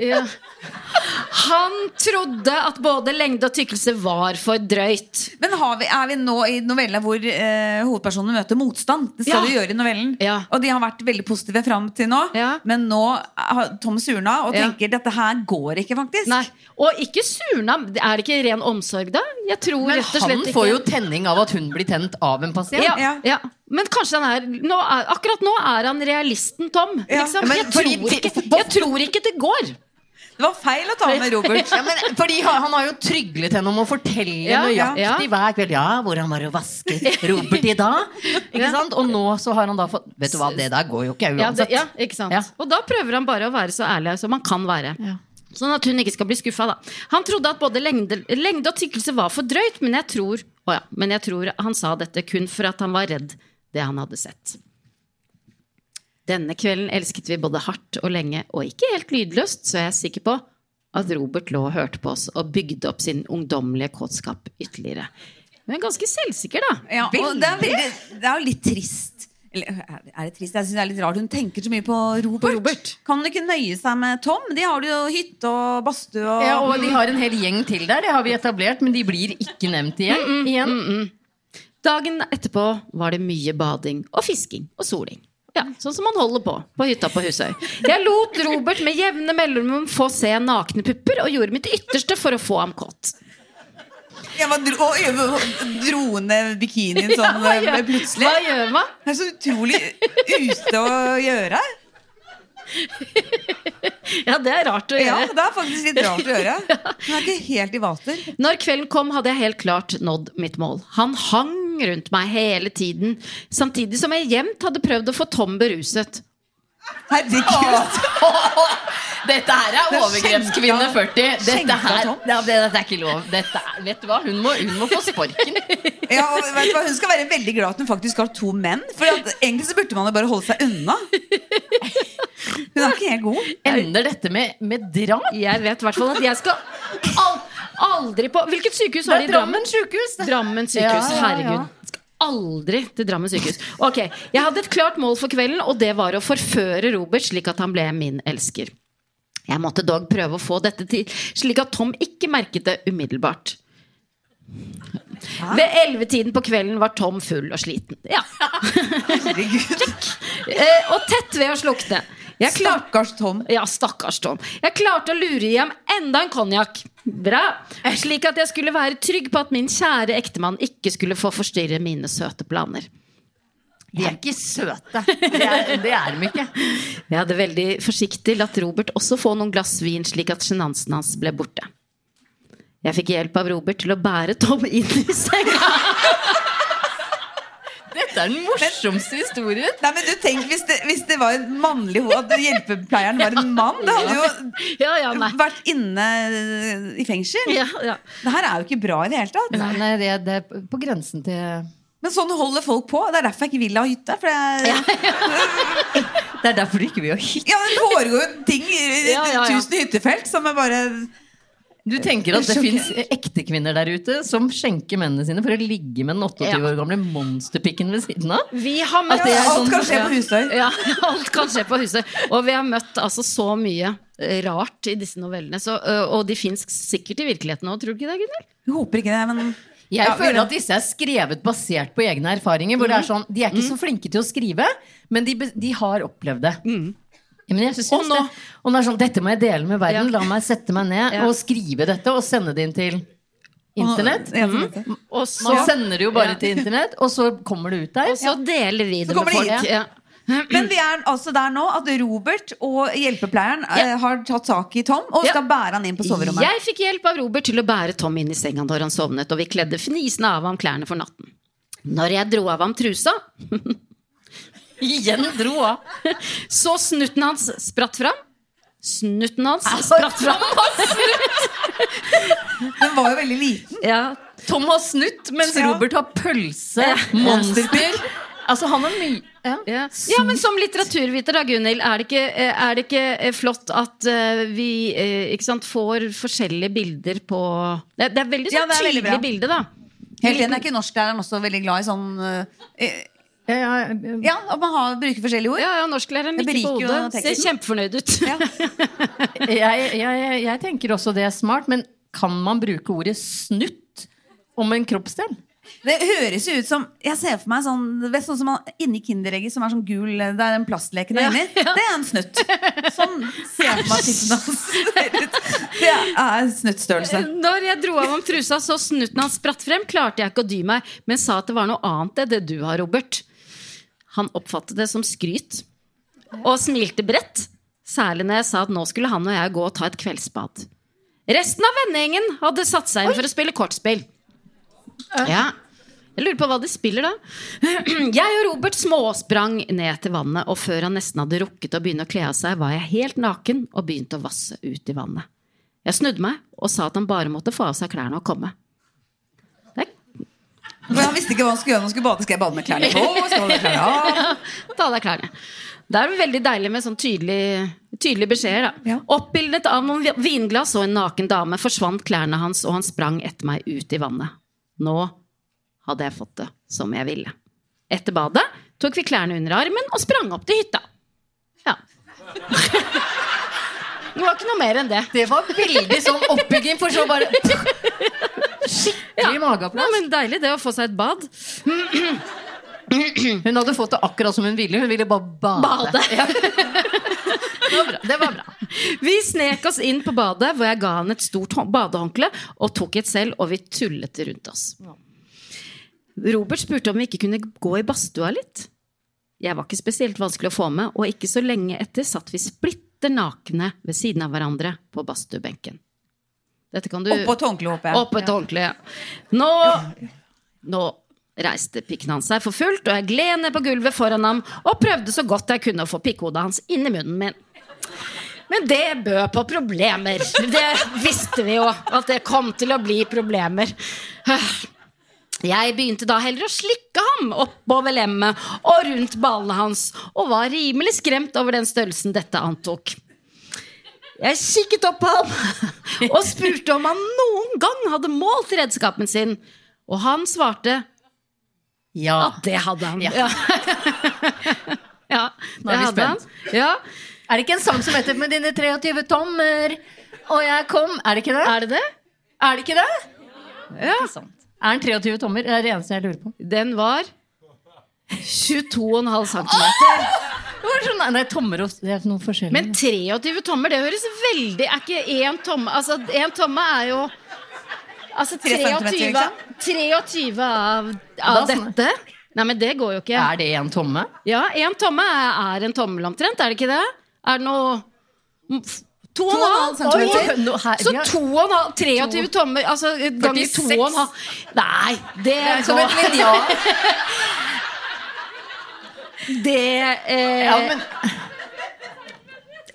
Han trodde at både lengde og tykkelse var for drøyt. Men har vi, er vi nå i novella hvor eh, hovedpersonene møter motstand? Det skal Ja. de gjøre i novellen. Ja. Og de har vært veldig positive fram til nå. Ja. Men nå har Tom surna og Ja. tenker dette her går ikke, faktisk. Nei, Og ikke surna. Er det ikke ren omsorg, da? Jeg tror Men rett og han får jo tenning av at hun blir tent av en pasient. ja, Ja. ja. Men kanskje han er, nå er Akkurat nå er han realisten Tom. Ja. Liksom. Men jeg, fordi- tror ikke, jeg tror ikke det går. Det var feil å ta med Robert. Ja, men, fordi han, han har jo tryglet henne om å fortelle Ja, nøyaktig ja. hver kveld Ja, hvordan var det å vaske Robert i dag? Ikke Ja. sant? Og nå så har han da fått Vet du hva, det der går jo ikke Ja, det, uansett. ja, ikke sant? Ja. Og da prøver han bare å være så ærlig som han kan være. Ja. Sånn at hun ikke skal bli skuffa, da. Han trodde at både lengde, lengde og tykkelse var for drøyt, men jeg tror å ja, men jeg tror han sa dette kun for at han var redd det han hadde sett. Denne kvelden elsket vi både hardt og lenge, og ikke helt lydløst, så jeg er sikker på at Robert lå og hørte på oss og bygde opp sin ungdommelige kåtskap ytterligere. Men ganske selvsikker, da. Ja, og det, er veldig, det er jo litt trist. Eller, er det trist? Jeg synes det er litt rart Hun tenker så mye på Robert. Robert. Kan hun ikke nøye seg med Tom? De har jo hytte og badstue og Ja, og de har en hel gjeng til der, det har vi etablert, men de blir ikke nevnt igjen. igjen. Dagen etterpå var det mye bading og fisking og soling. Ja, Sånn som man holder på på hytta på Husøy. Jeg lot Robert med jevne mellomrom få se nakne pupper, og gjorde mitt ytterste for å få ham kåt. Jeg var dro, dro ned bikinien sånn Ja, eh, gjør- plutselig. Hva gjør man? Det er så utrolig ute å gjøre. Ja, det er rart å gjøre. Ja, det er faktisk litt rart å gjøre. Hun er ikke helt i vater. Når kvelden kom, hadde jeg helt klart nådd mitt mål. Han hang rundt meg hele tiden, samtidig som jeg jevnt hadde prøvd å få Tom beruset. Herregud. Dette her er er overgrepskvinne 40. Dette her ja, det, dette er ikke lov. Dette er, vet du hva, hun må, hun må få sparken. Ja, og vet du hva? Hun skal være veldig glad at hun faktisk har to menn. For at, egentlig så burde man jo bare holde seg unna. Hun er ikke helt god. Ender dette med, med drap? Jeg vet i hvert fall at jeg skal al aldri på Hvilket sykehus har de i Drammen? Sykehus. Drammen sykehus, Ja, ja, ja. herregud. Aldri til Drammen sykehus. Ok, Jeg hadde et klart mål for kvelden, og det var å forføre Robert slik at han ble min elsker. Jeg måtte dog prøve å få dette til, slik at Tom ikke merket det umiddelbart. Ved ellevetiden på kvelden var Tom full og sliten. Ja. Eh, og tett ved å slukne. Jeg klarte Stakkars Tom. ja, stakkars Tom. Jeg klarte å lure i ham enda en konjakk. Bra. Slik at jeg skulle være trygg på at min kjære ektemann ikke skulle få forstyrre mine søte planer. De er ikke søte. Det er, det er de ikke. Jeg hadde veldig forsiktig latt Robert også få noen glass vin, slik at sjenansen hans ble borte. Jeg fikk hjelp av Robert til å bære Tom inn i senga. Dette er den morsomste historien. Nei, men du tenk Hvis det, hvis det var en mannlig ho- At hjelpepleieren var en mann, Det hadde jo Ja, ja, vært inne i fengsel. Ja, ja. Det her er jo ikke bra i det hele tatt. Nei, nei, det, det er på grensen til Men sånn holder folk på. Det er derfor jeg ikke vil ha hytte. For jeg, Det er derfor du ikke vil ha hytte. ja, det foregår jo ting Ja, ja, ja. tusen hyttefelt som er bare Du tenker at det fins ekte kvinner der ute som skjenker mennene sine for å ligge med den 28 Ja. år gamle monsterpikken ved siden av? Vi har møtt det er Alt sånn- kan skje på Husøy. Ja, alt kan skje på Husøy. Og vi har møtt altså så mye rart i disse novellene. Så, og de fins sikkert i virkeligheten òg, tror du ikke det, Gunnhild? Jeg håper ikke det, men Jeg Ja, føler at disse er skrevet basert på egne erfaringer. Hvor det er sånn, De er ikke så flinke til å skrive, men de, de har opplevd det. Ja, men jeg synes Og nå- det. Og det er sånn, dette må jeg dele med verden. Ja. La meg sette meg ned Ja. og skrive dette og sende det inn til internett. Mhm. Og så, Man sender det jo bare Ja. til internett, og så kommer det ut der. og så deler vi det med folk. Ja. Men vi er altså der nå at Robert og hjelpepleieren ja. har tatt tak i Tom og Ja. skal bære han inn på soverommet. Jeg fikk hjelp av Robert til å bære Tom inn i senga når han sovnet, og vi kledde fnisende av ham klærne for natten. Når jeg dro av ham trusa, Igjen dro av. så snutten hans spratt fram. Snutten hans spratt fram. Den var jo veldig liten. Ja, Tom har snutt, mens Robert har pølse, monster. Altså, han har mye ja. ja. ja, men som litteraturviter da, Gunhild, er det ikke, eh, er det ikke eh, flott at eh, vi ikke sant, får forskjellige bilder på Det, det er veldig Ja, sånn det er veldig tydelig bilde, da. Helt enig, er ikke norsklæreren også veldig glad i sånn eh, Ja, ja, ja. Ja, at man har, bruker forskjellige ord? Ja, ja, norsklæreren Det nikker på hodet. Ser kjempefornøyd ut. Jeg, jeg, jeg tenker også det er smart, men kan man bruke ordet snutt om en kroppsdel? Det høres jo ut som Jeg ser for meg sånn vet, sånn som man, Inni Kinderegget som er sånn gul Det er en plastleken Ja, inni. Det er en snutt. Sånn ser jeg for meg tissen hans. Det er snuttstørrelse. Når jeg dro av ham trusa så snutten hans spratt frem, klarte jeg ikke å dy meg, men sa at det var noe annet enn det du har, Robert. Han oppfattet det som skryt, og smilte bredt. Særlig når jeg sa at nå skulle han og jeg gå og ta et kveldsbad. Resten av vennegjengen hadde satt seg inn for å spille kortspill. Ja. Jeg lurer på hva de spiller da. Jeg og Robert småsprang ned til vannet, og før han nesten hadde rukket å begynne å kle av seg, var jeg helt naken og begynte å vasse ut i vannet. Jeg snudde meg og sa at han bare måtte få av seg klærne og komme. For han visste ikke hva han skulle gjøre. Han skulle bade. Skal jeg bade med klærne på? Skal jeg klærne av? Ta av deg klærne. Det er veldig deilig med sånn tydelig, tydelige beskjeder. Ja. Oppbildet av noen vi- vinglass og en naken dame forsvant klærne hans, og han sprang etter meg ut i vannet. Nå hadde jeg fått det som jeg ville. Etter badet tok vi klærne under armen og sprang opp til hytta. Ja. Det var ikke noe mer enn det. Det var veldig sånn oppbygging, for så bare Skikkelig Ja, mageplass. men deilig det å få seg et bad. Hun hadde fått det akkurat som hun ville. Hun ville bare bade. Bade. Ja. Det var bra. Det var bra. Vi snek oss inn på badet, hvor jeg ga han et stort badehåndkle og tok et selv, og vi tullet rundt oss. Robert spurte om vi ikke kunne gå i badstua litt. Jeg var ikke spesielt vanskelig å få med, og ikke så lenge etter satt vi splitter nakne ved siden av hverandre på badstuebenken. Dette kan du Oppå et håndkle, håper jeg. Oppå et håndkle, ja. Nå, nå reiste pikken hans seg for fullt, og jeg gled ned på gulvet foran ham og prøvde så godt jeg kunne å få pikkhodet hans inn i munnen min. Men det bød på problemer. Det visste vi jo, at det kom til å bli problemer. Jeg begynte da heller å slikke ham oppover lemmet og rundt ballene hans, og var rimelig skremt over den størrelsen dette antok. Jeg kikket opp på ham og spurte om han noen gang hadde målt redskapen sin, og han svarte Ja. at det hadde han. Ja. Ja, Nå er vi spent. Ja. Er det ikke en sang som heter 'Med dine 23 tommer'? Og jeg kom Er det ikke det? Er det det? Er det ikke det? Ja. Ikke sant. Er den 23 tommer? Det er det eneste jeg lurer på. Den var 22,5 cm. Det var sånn, nei, tommer og Det er noe forskjellig. Men 23 tommer, det høres veldig Er ikke én tomme Altså, én tomme er jo Altså 23, liksom? 23 av, av dette. Nei, men det går jo ikke. er det en tomme? Ja, én tomme er, er en tommel omtrent, er det ikke det? Er det noe To og en halv centimeter. Så to og en halv 23 tommer, altså ganger to og en halv Nei, det Det er som et linjal. Det eh, Ja, men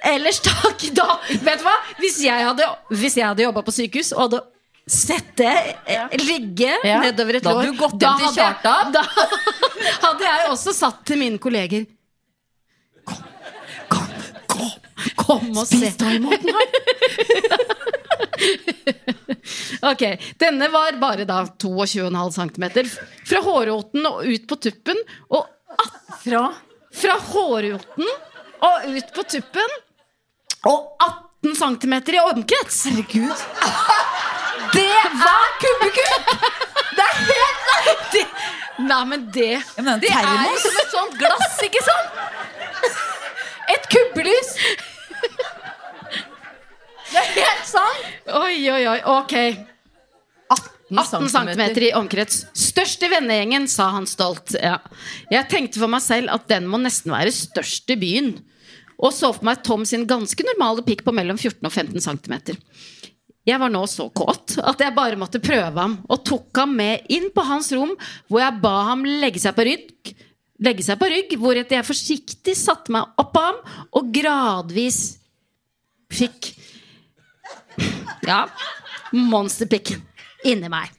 Ellers takk, da Vet du hva? Hvis jeg hadde, hvis jeg hadde jobba på sykehus og hadde sett ja. eh, ligge Ja. nedover et Da lår hadde du gått da hjem til Kjartan. Da hadde jeg også satt til mine kolleger Kom, kom, kom, kom og se. Spis ta imot den her. Ok, Denne var bare da 22,5 cm. Fra hårroten og ut på tuppen. Og Fra fra hårroten og ut på tuppen. Og 18 cm i omkrets! Herregud. Det var kubbekubb! Det er helt sant! Nei, men det ja, men Det er jo som et sånt glass, ikke sant? Et kubbelys. Det er helt sant. Oi, oi, oi. Ok. 18 cm i omkrets. Størst i vennegjengen, sa han stolt. Ja. Jeg tenkte for meg selv at den må nesten være størst i byen. Og så for meg Tom sin ganske normale pikk på mellom 14 og 15 cm. Jeg var nå så kåt at jeg bare måtte prøve ham, og tok ham med inn på hans rom, hvor jeg ba ham legge seg på rygg, legge seg på rygg hvoretter jeg forsiktig satte meg oppå ham og gradvis fikk Ja, monsterpikken inni meg.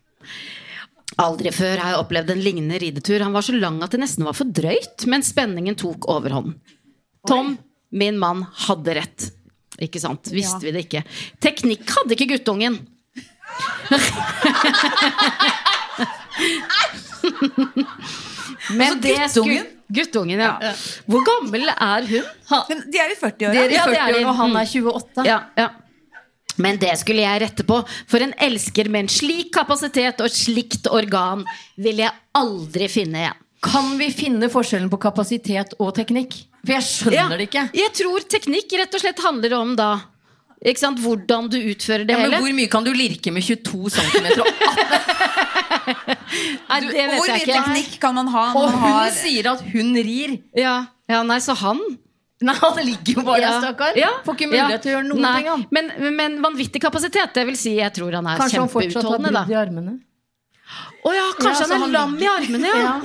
Aldri før har jeg opplevd en lignende ridetur. Han var så lang at det nesten var for drøyt, men spenningen tok overhånd. Tom, min mann, hadde rett. Ikke sant? Visste vi det ikke. Teknikk hadde ikke guttungen. Men Altså, det guttungen? skulle- Guttungen, ja. Hvor gammel er hun? Men de er i 40-åra. De er i Ja, er 40 de. år, og han Mm. er 28. Ja, ja. Men det skulle jeg rette på, for en elsker med en slik kapasitet og et slikt organ vil jeg aldri finne igjen. Kan vi finne forskjellen på kapasitet og teknikk? For jeg skjønner Ja, det ikke. Jeg tror teknikk rett og slett handler om da ikke sant, hvordan du utfører det Ja, men hele. hvor mye kan du lirke med 22 cm? Nei, det vet Hvor jeg mye teknikk kan man ha Og man hun har sier at hun rir. Ja, ja, nei, så han Nei, han ligger jo bare Ja. stakkar. Ja. Får ikke mulighet Ja. til å gjøre noen Nei, ting. Han. Men, men vanvittig kapasitet, det vil si jeg tror han er Kanskje han fortsatt har kjempeutholdende, brudd i armene. Å ja, kanskje Ja, han er han lam i ligger- armene, ja.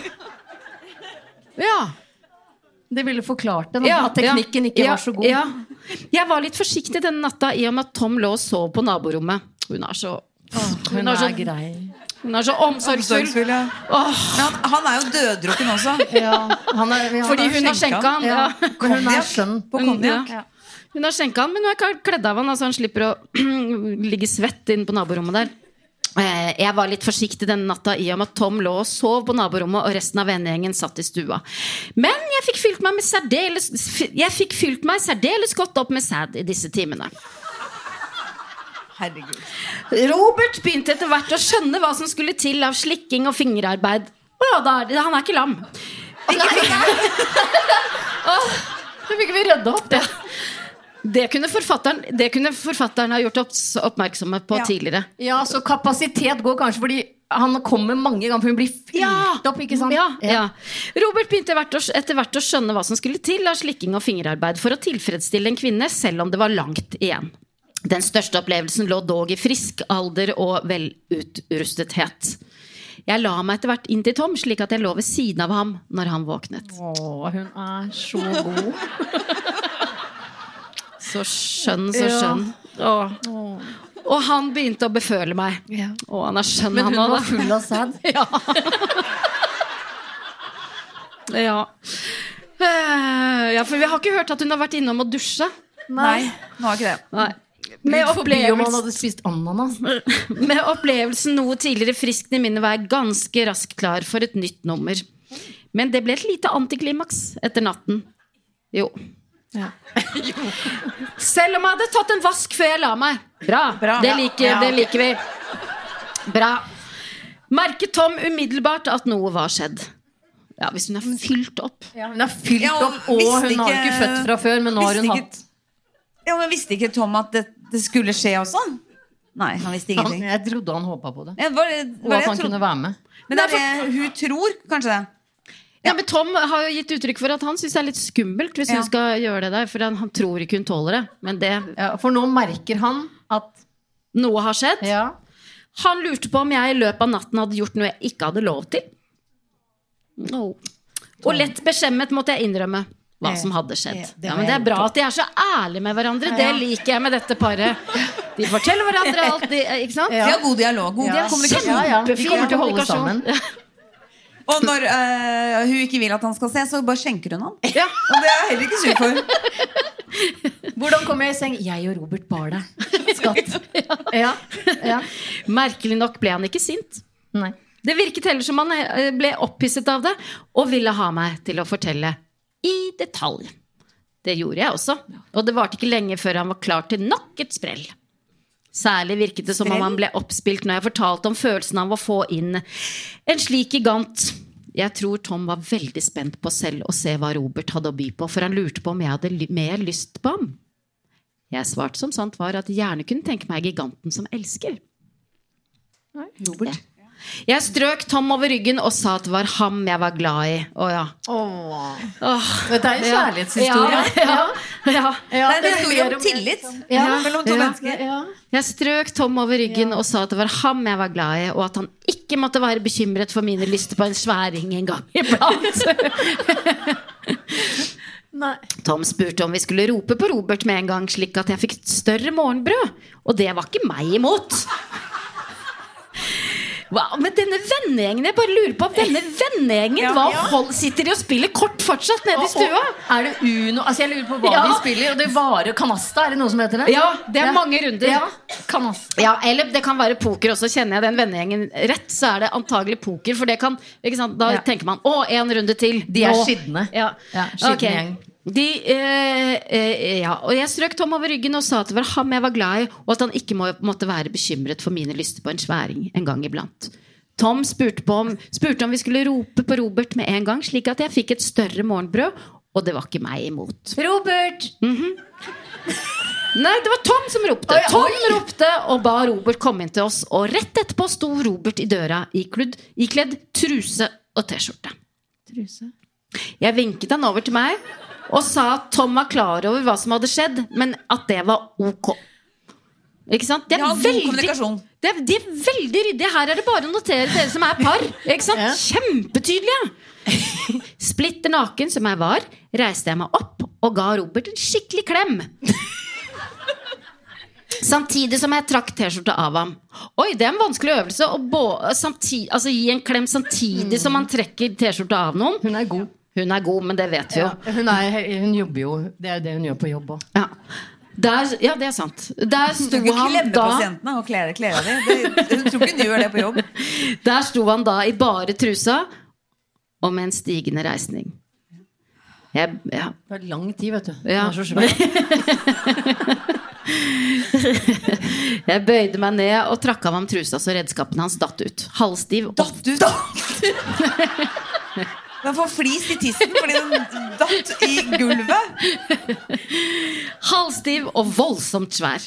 Ja. Det ville forklart det, Ja, at teknikken ja, ikke ja, var så god. Ja. Jeg var litt forsiktig denne natta i og med at Tom lå og sov på naborommet. Hun er så Hun er er så- grei. Hun er så omsorgsfull. Omsorgsfull, ja. Han, han er jo døddrukken også. Ja, han er, han fordi er hun har skjenka. han. Ja. Hun er skjønn. På konjakk. Ja. Hun har skjenka han, men hun har kledd av han, altså han slipper å ligge svett inne på naborommet der. Eh, Jeg var litt forsiktig denne natta i og med at Tom lå og sov på naborommet, og resten av vennegjengen satt i stua. Men jeg fikk fylt meg, med særdeles, jeg fikk fylt meg særdeles godt opp med sæd i disse timene. Herregud. Robert begynte etter hvert å skjønne hva som skulle til av slikking og fingerarbeid. Å ja, da er han er ikke lam. Så fikk vi rydda opp det. Det kunne forfatteren, det kunne forfatteren ha gjort opps, oppmerksomme på Ja. tidligere. Ja, så kapasitet går kanskje fordi han kommer mange ganger, for hun blir fylt opp, ikke sant? Ja, ja. Robert begynte etter hvert å skjønne hva som skulle til av slikking og fingerarbeid for å tilfredsstille en kvinne, selv om det var langt igjen. Den største opplevelsen lå dog i frisk alder og velutrustethet. Jeg la meg etter hvert inn til Tom, slik at jeg lå ved siden av ham når han våknet. Å, hun er så god. Så skjønn, så Ja. skjønn. Åh. Og han begynte å beføle meg. Å, han er skjønn, Men hun han var full av sæd. Ja. ja. ja, for vi har ikke hørt at hun har vært innom og dusja. Nei, hun har ikke det. Nei. Med, opplevelse, med opplevelsen noe tidligere friskt i minnet var jeg ganske raskt klar for et nytt nummer. Men det ble et lite antiklimaks etter natten. Jo. Selv om jeg hadde tatt en vask før jeg la meg. Bra. Bra. Det, liker, Ja, det liker vi. Bra. Merket Tom umiddelbart at noe var skjedd. Ja, Hvis hun er fylt opp. Ja, hun er fylt Ja, opp, og hun ikke, har ikke- født fra før, men nå har hun ikke- hatt Ja, men Visste ikke Tom at det, det skulle skje også? Nei, han visste han, ingenting. Jeg trodde han håpa på det. Ja, var, det- Og at han trodde. kunne være med. Men det er hun tror, kanskje det. Ja, men Tom har jo gitt uttrykk for at han syns det er litt skummelt hvis Ja. hun skal gjøre det der. For han, han tror ikke hun tåler det. Men det, Ja, for nå merker han at noe har skjedd. Ja, Han lurte på om jeg i løpet av natten hadde gjort noe jeg ikke hadde lov til. No. Og lett beskjemmet måtte jeg innrømme hva som hadde skjedd. det Ja, men det er bra at de er så ærlige med hverandre. Det liker jeg med dette paret. De forteller hverandre alt, de, ikke sant? De har god dialog. God ja. kommunikasjon. ja, ja. De kommer til å holde sammen. Og når eh, hun ikke vil at han skal se, så bare skjenker hun han. Ja. Og det er jeg heller ikke sur for. Hvordan kom jeg i seng? Jeg og Robert bar deg. Skatt. Ja. ja. Merkelig nok ble han ikke sint. Nei. Det virket heller som han eh, ble opphisset av det og ville ha meg til å fortelle i detalj. Det gjorde jeg også, og det varte ikke lenge før han var klar til nok et sprell. Særlig virket det som om han ble oppspilt når jeg fortalte om følelsen av å få inn en slik gigant. Jeg tror Tom var veldig spent på selv å se hva Robert hadde å by på, for han lurte på om jeg hadde mer lyst på ham. Jeg svarte som sant var at jeg gjerne kunne tenke meg giganten som elsker. Nei, Robert. Jeg strøk Tom over ryggen og sa at det var ham jeg var glad i. Å ja. Åh. Dette er en Ja. kjærlighetshistorie. Ja, ja, ja. Det er en historie om tillit mellom to Ja. mennesker. Jeg strøk Tom over ryggen og sa at det var ham jeg var glad i, og at han ikke måtte være bekymret for mine lyster på en sværing en gang iblant. Nei. Tom spurte om vi skulle rope på Robert med en gang, slik at jeg fikk et større morgenbrød. Og det var ikke meg imot. Wow, men denne vennegjengen, jeg bare lurer på denne vennegjengen Ja, hva ja. hold, sitter de og spiller kort fortsatt nede i stua? Er det Uno? Altså Jeg lurer på hva Ja. de spiller. Og det varer Kanasta, er det noe som heter det? Ja, det er mange runder. Ja, Kanasta. Ja, eller det kan være poker også. Kjenner jeg den vennegjengen rett, så er det antagelig poker. For det kan? Da tenker man 'å, en runde til'. De er Nå». skitne. Ja. Ja, okay. Gjeng. De, eh, eh, ja. Og jeg strøk Tom over ryggen og sa at det var ham jeg var glad i, og at han ikke må, måtte være bekymret for mine lyster på en sværing en gang iblant. Tom spurte, om, spurte om vi skulle rope på Robert med en gang, slik at jeg fikk et større morgenbrød, og det var ikke meg imot. Robert! Nei, det var Tom som ropte. Oi, Tom ropte og ba Robert komme inn til oss. Og rett etterpå sto Robert i døra ikledd, ikledd truse og T-skjorte. Truse? Jeg vinket han over til meg og sa at Tom var klar over hva som hadde skjedd, men at det var ok. Ikke sant? Det er, Ja, veldig, det er, de er veldig ryddige. Her er det bare å notere dere som er par. Ikke sant? Ja. Kjempetydelige! Splitter naken som jeg var, reiste jeg meg opp og ga Robert en skikkelig klem. Samtidig som jeg trakk T-skjorta av ham. Oi, det er en vanskelig øvelse å altså, gi en klem samtidig som man trekker T-skjorta av noen. Hun er god. Hun er god, men det vet vi jo. Ja, hun, er, hun jobber jo Det er jo det hun gjør på jobb òg. Ja. Ja, det er sant. Der sto han da pasientene og kle klærne. Det- Hun tror ikke hun gjør det på jobb. Der sto han da i bare trusa og med en stigende reisning. Jeg, ja. Det er lang tid, vet du. Ja. Er så svær. Jeg bøyde meg ned og trakk av ham trusa så redskapen hans datt ut. Halvstiv. ut? Datt ut! Den får flis i tissen fordi den datt i gulvet. Halvstiv og voldsomt svær.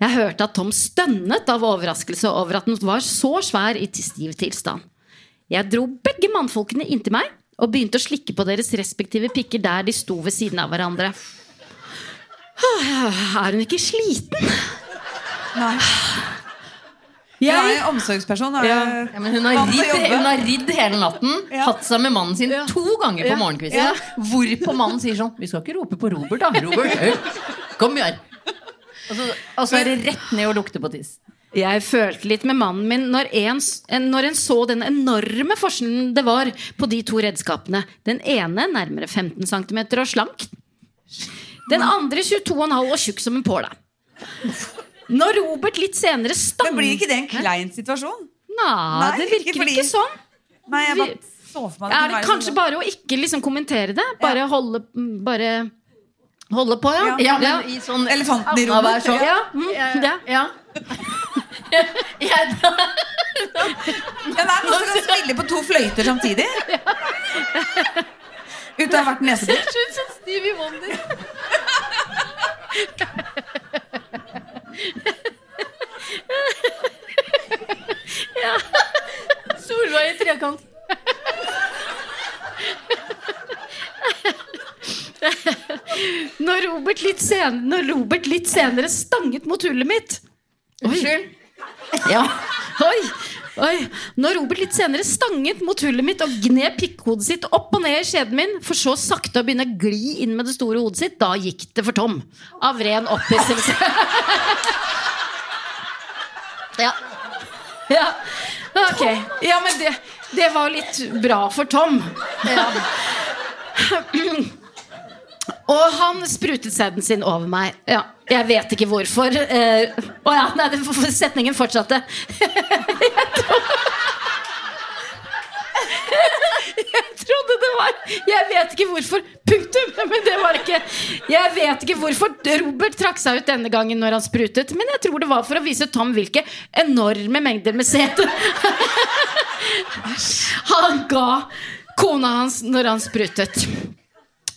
Jeg hørte at Tom stønnet av overraskelse over at den var så svær i stiv tilstand. Jeg dro begge mannfolkene inntil meg og begynte å slikke på deres respektive pikker der de sto ved siden av hverandre. Er hun ikke sliten? Nei. Hun er en omsorgsperson. Er Ja. Ja, men hun har, ridd, hun har ridd hele natten, Ja. hatt seg med mannen sin to ganger på morgenkvisten. Ja. Hvorpå mannen sier sånn Vi skal ikke rope på Robert, da. Robert, kom her. Og så, og så er det rett ned og lukte på tiss. jeg følte litt med mannen min når en, en- når en så den enorme forskjellen det var på de to redskapene. Den ene nærmere 15 cm og slank. Den andre 22,5 og tjukk som en påle. Når Robert litt senere stang... Men blir ikke det en klein situasjon? Nei, det virker ikke fordi- ikke sånn. Nei, jeg bare så for meg at Er det det kanskje være bare å ikke liksom kommentere det? Bare Ja. holde Bare holde på, ja? Ja, men i sånn Elefanten i rommet. sånn- Ja, mm, ja. Ja. Jeg, men Ja, nei, noen som kan spille på to fløyter samtidig. Uten å ha vært nesebor. Stevie Wonder. Solveig i trekant. Når Robert litt, sen når Robert litt senere stanget mot hullet mitt Unnskyld. Ja, oi, oi Når Robert litt senere stanget mot hullet mitt og gned pikkhodet sitt opp og ned i skjeden min, for så sakte å begynne å gli inn med det store hodet sitt, da gikk det for Tom. Av ren opphisselse. ja. ja. Ok. Ja, men det, det var litt bra for Tom. Og han sprutet sæden sin over meg. Ja, jeg vet ikke hvorfor. Eh, Å ja, nei, setningen fortsatte. jeg, trodde, jeg trodde det var Jeg vet ikke hvorfor. Punktum! Men det var ikke Jeg vet ikke hvorfor Robert trakk seg ut denne gangen når han sprutet, men jeg tror det var for å vise Tom hvilke enorme mengder med sæd han ga kona hans når han sprutet.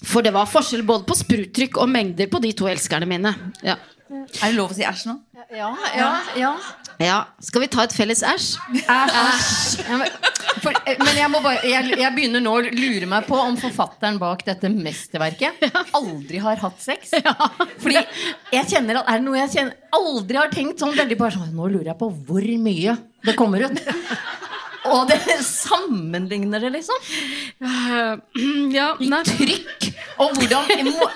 For det var forskjell både på spruttrykk og mengder på de to elskerne mine. Ja. Er det lov å si æsj nå? Ja, ja, ja. ja. Skal vi ta et felles æsj? Æsj. Men, eh, men jeg, må bare, jeg, jeg begynner nå å lure meg på om forfatteren bak dette mesterverket aldri har hatt sex. Fordi jeg kjenner at er det noe jeg kjenner, aldri har tenkt sånn veldig bare sånn Nå lurer jeg på hvor mye det kommer ut. Og det sammenligner det, liksom. Ja, I trykk. Og hvordan må,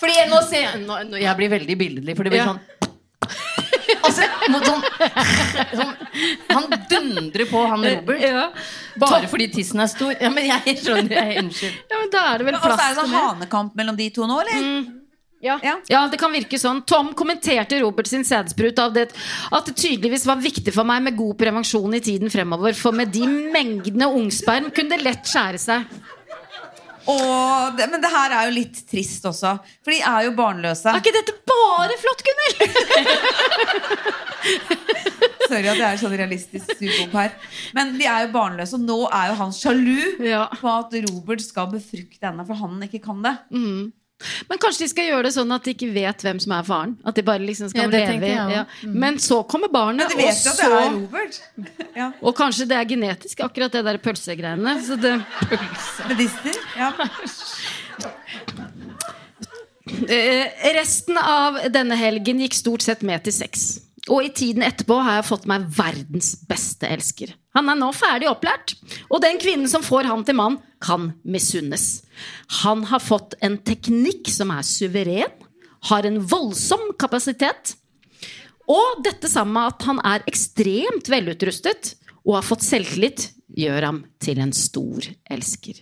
Fordi jeg, nå ser jeg nå, Jeg blir veldig billedlig, for det blir Ja. sånn Altså, mot sånn, sånn Han dundrer på han Robert. Ja. Bare fordi tissen er stor. Ja, men jeg skjønner. Jeg, unnskyld. ja, men da er det vel Og så er det sånn hanekamp mellom de to nå, eller? Ja. Ja. ja, det kan virke sånn. Tom kommenterte Robert sin sædsprut av det at det tydeligvis var viktig for meg med god prevensjon i tiden fremover, for med de mengdene ungsperm kunne det lett skjære seg. Åh, det, men det her er jo litt trist også. For de er jo barnløse. Er ikke dette bare flott, Gunnhild? Sorry at jeg er sånn realistisk surpomp her. Men de er jo barnløse, og nå er jo han sjalu Ja. på at Robert skal befrukte henne, for han ikke kan det. Men kanskje de skal gjøre det sånn at de ikke vet hvem som er faren? At de bare liksom skal Ja, det leve jeg ja. også. Men så kommer barnet, Men de og så at det er Robert. Ja. Og kanskje det er genetisk, akkurat det der pølsegreiene. Så det Medister. Ja. Eh, resten av denne helgen gikk stort sett med til sex. Og i tiden etterpå har jeg fått meg verdens beste elsker. Han er nå ferdig opplært, og den kvinnen som får han til mann, kan misunnes. Han har fått en teknikk som er suveren, har en voldsom kapasitet, og dette sammen med at han er ekstremt velutrustet og har fått selvtillit, gjør ham til en stor elsker.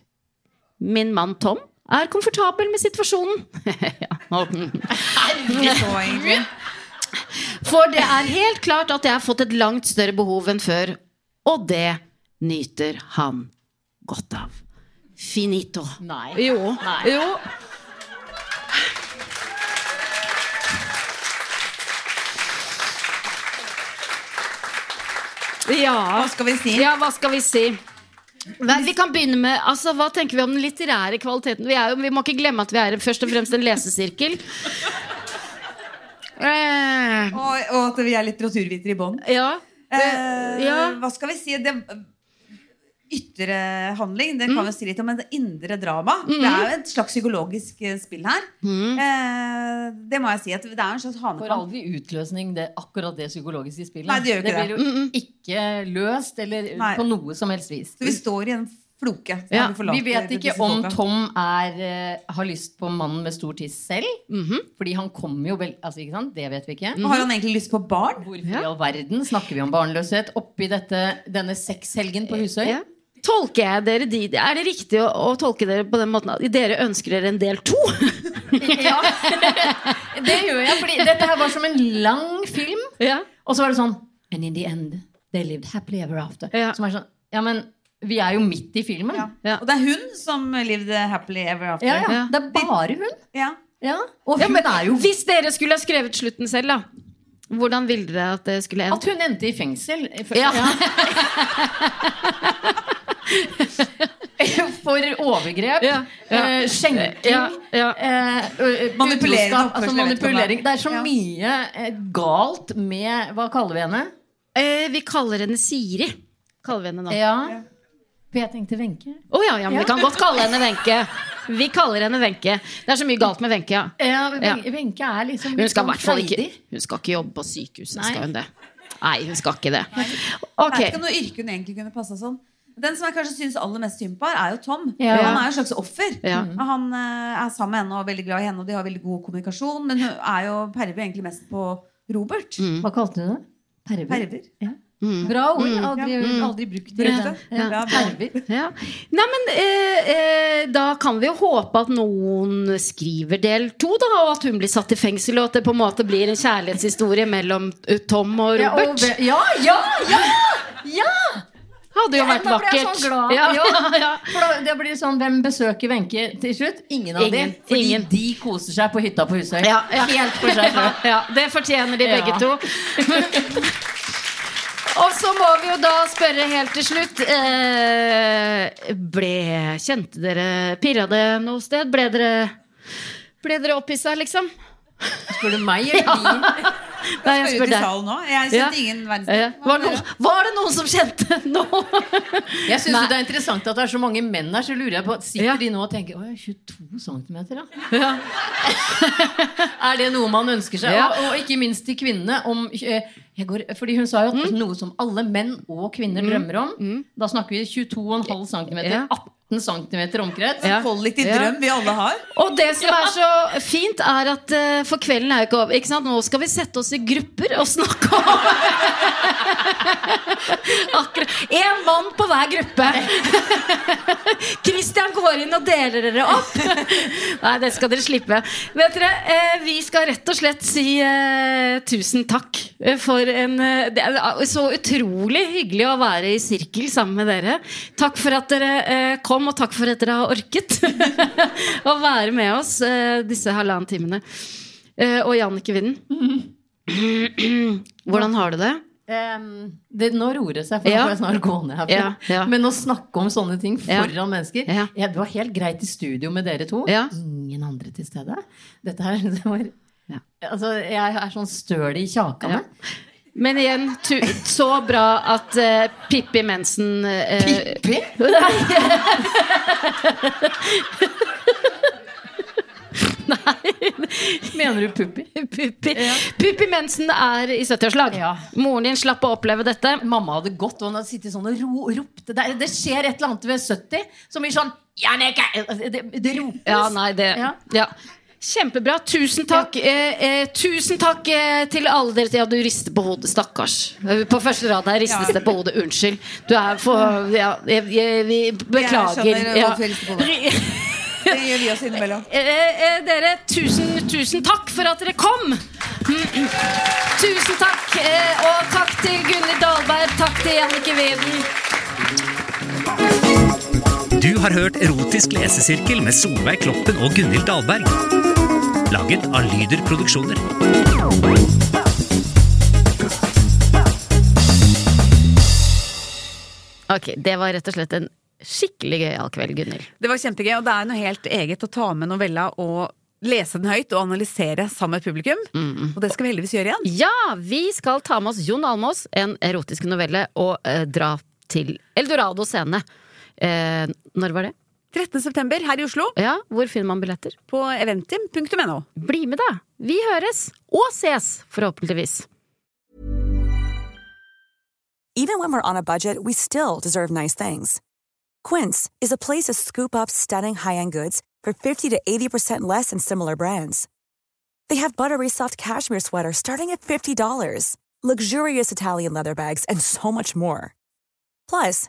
Min mann Tom er komfortabel med situasjonen. For det er helt klart at jeg har fått et langt større behov enn før, og det nyter han godt av. Finito. Nei. Jo. Nei. jo. Ja. Hva skal vi si? Ja, hva skal vi si? Vi kan begynne med, altså, Hva tenker vi om den litterære kvaliteten? Vi, er jo, vi må ikke glemme at vi er først og fremst en lesesirkel. Eh, Og, og at vi er litteraturvitere i bånn. ja. Eh, ja. Hva skal vi si? Det, ytre handling, det kan vi si litt om. Men det indre drama Det er jo et slags psykologisk eh, spill her. Eh, det må jeg si. At det er en slags hanekamp. For aldri utløsning det, akkurat det psykologiske spillet. Nei, det gjør ikke blir jo ikke løst eller Nei. på noe som helst vis. Så vi står i en floke. Ja, vi vet ikke om. Tom er, eh, har lyst på mannen med stor tiss selv. Mhm. Fordi han kommer jo vel altså, ikke sant? Det vet vi ikke. Og Har han egentlig lyst på barn? Hvorfor i all verden snakker vi om barnløshet oppi dette, denne sexhelgen på Husøy? Ja. Tolker jeg dere de, Er det riktig å, å tolke dere på den måten at dere ønsker dere en del to? Ja, det gjør jeg. Fordi dette her var som en lang film. ja. Og så var det sånn And in the end, they lived happily ever after. Ja. Som er sånn, ja, men vi er jo midt i filmen. Ja. Ja. Og det er hun som lived happily ever after. Ja, ja. Ja. Det er bare hun. Ja. Ja. Og Ja, hun men er jo Hvis dere skulle ha skrevet slutten selv, da? Hvordan ville dere at det skulle At hun endte i fengsel. For, Ja. For overgrep, Ja, ja. eh, skjenking, Ja, ja. eh, Manipulering, altså manipulering. det. Er så Ja. mye eh, galt med Hva kaller vi henne? Eh, vi kaller henne Siri. Kaller vi henne nå. Ja. Jeg tenkte Wenche. ja, ja, men vi kan godt kalle henne Wenche. Vi kaller henne Wenche. Det er så mye galt med Wenche, ja. Ja, Ja. Wenche er liksom Hun skal sånn ikke. Hun skal ikke jobbe på sykehuset, Nei. skal hun det? Nei, hun skal ikke det. Det Ok. er ikke noe yrke hun egentlig kunne passa sånn. Den som jeg kanskje synes aller mest synd på, er jo Tom. Ja. Han er jo et slags offer. Ja. Han eh, er sammen med henne og er veldig glad i henne, og de har veldig god kommunikasjon. Men hun er jo perver egentlig mest på Robert. Hva kalte du det? Perver? Perver. Ja. Bra ord. Aldri, aldri brukt det. Ja. Ja, Ja. Nei, men eh, eh, da kan vi jo håpe at noen skriver del to, da, og at hun blir satt i fengsel, og at det på en måte blir en kjærlighetshistorie mellom eh, Tom og Ja, Robert. og, ja, ja, ja! ja! Hadde jo vært Da ble jeg vakkert. sånn glad. Ja, Ja. ja, ja. For da, det blir sånn, Hvem besøker Wenche til slutt? Ingen av Ingen, de. Fordi ingen. de koser seg på hytta på Husøy. Ja, ja. Helt for seg selv. Ja, det fortjener de begge Ja. to. Og så må vi jo da spørre helt til slutt eh, Ble Kjente dere Pirra det noe sted? Ble dere Ble dere opphissa, liksom? Spør du meg eller? Nei, jeg spør deg. nå. Jeg kjente Ja. ingen verdens Ja. Var, var det noen som kjente noe? Jeg syns det er interessant at det er så mange menn her. Så lurer jeg på Sitter de nå og tenker Å, 22 cm, da? er det noe man ønsker seg? Ja. Og, og ikke minst til kvinnene. Om, eh, går, fordi hun sa jo at noe som alle menn og kvinner drømmer om. Da snakker vi 22,5 cm. Ja. 18 cm omkrets. Ja. Kollektiv Ja. vi alle har. Og det som er så fint, er at uh, for kvelden er jo ikke over. Ikke sant? Nå skal vi sette oss i grupper og snakke om Akkurat. Én mann på hver gruppe. Christian går inn og deler dere opp. Nei, det skal dere slippe. Vet dere, uh, Vi skal rett og slett si uh, tusen takk for en Det er så utrolig hyggelig å være i sirkel sammen med dere. Takk for at dere eh, kom, og takk for at dere har orket å være med oss eh, disse halvannen timene. Eh, og Jannicke Winden, hvordan har du det? Um, det, nå roer det seg, for Ja. nå får jeg snart gå ned herfra. Ja, ja. Men å snakke om sånne ting foran mennesker Det var helt greit i studio med dere to. Ingen andre til stede. Dette her det var, Ja. Altså, Jeg er sånn støl i kjakene. Men igjen, tu så bra at uh, Pippi Mensen uh, Pippi? Mener du Puppi? Puppi. Puppi Mensen er i 70-årslag. Ja. Moren din slapp å oppleve dette. Mamma hadde gått, og hun hadde sittet sånn og ro, ropte. Det, det skjer et eller annet ved 70 som blir sånn Jannicke! Det, det ropes. Ja, nei, det Ja. Ja. Kjempebra. Tusen takk. Eh, eh, tusen takk eh, til alle dere. Ja, du rister på hodet. Stakkars. På første rad her ristes det på hodet. Unnskyld. Du er for Ja, jeg, jeg, vi beklager. skjønner Ja. jeg på hodet. Det gjør vi oss innimellom. Eh, eh, dere, tusen, tusen takk for at dere kom! Mm, mm. Tusen takk. Eh, og takk til Gunhild Dahlberg. Takk til Jannike Weden. Du har hørt Erotisk lesesirkel med Solveig Kloppen og Gunhild Dahlberg. Laget av Lyder Produksjoner. Ok, Det var rett og slett en skikkelig gøyal kveld, Gunhild. Det var kjempegøy, og det er noe helt eget å ta med novella og lese den høyt og analysere sammen med et publikum. Og det skal vi heldigvis gjøre igjen. Ja, vi skal ta med oss Jon Almås, en erotisk novelle, og eh, dra til Eldorado scene. Eh, når var det? 13. september her i Oslo Ja, Hvor finner man billetter? på eventim.no. Bli med, da! Vi høres og ses, forhåpentligvis. Even when we're on a budget, we still deserve nice things. Quince is a place to scoop up stunning high-end goods for 50 to 80% less than similar brands. They have buttery soft cashmere sweaters starting at $50, luxurious Italian leather bags, and so much more. Plus,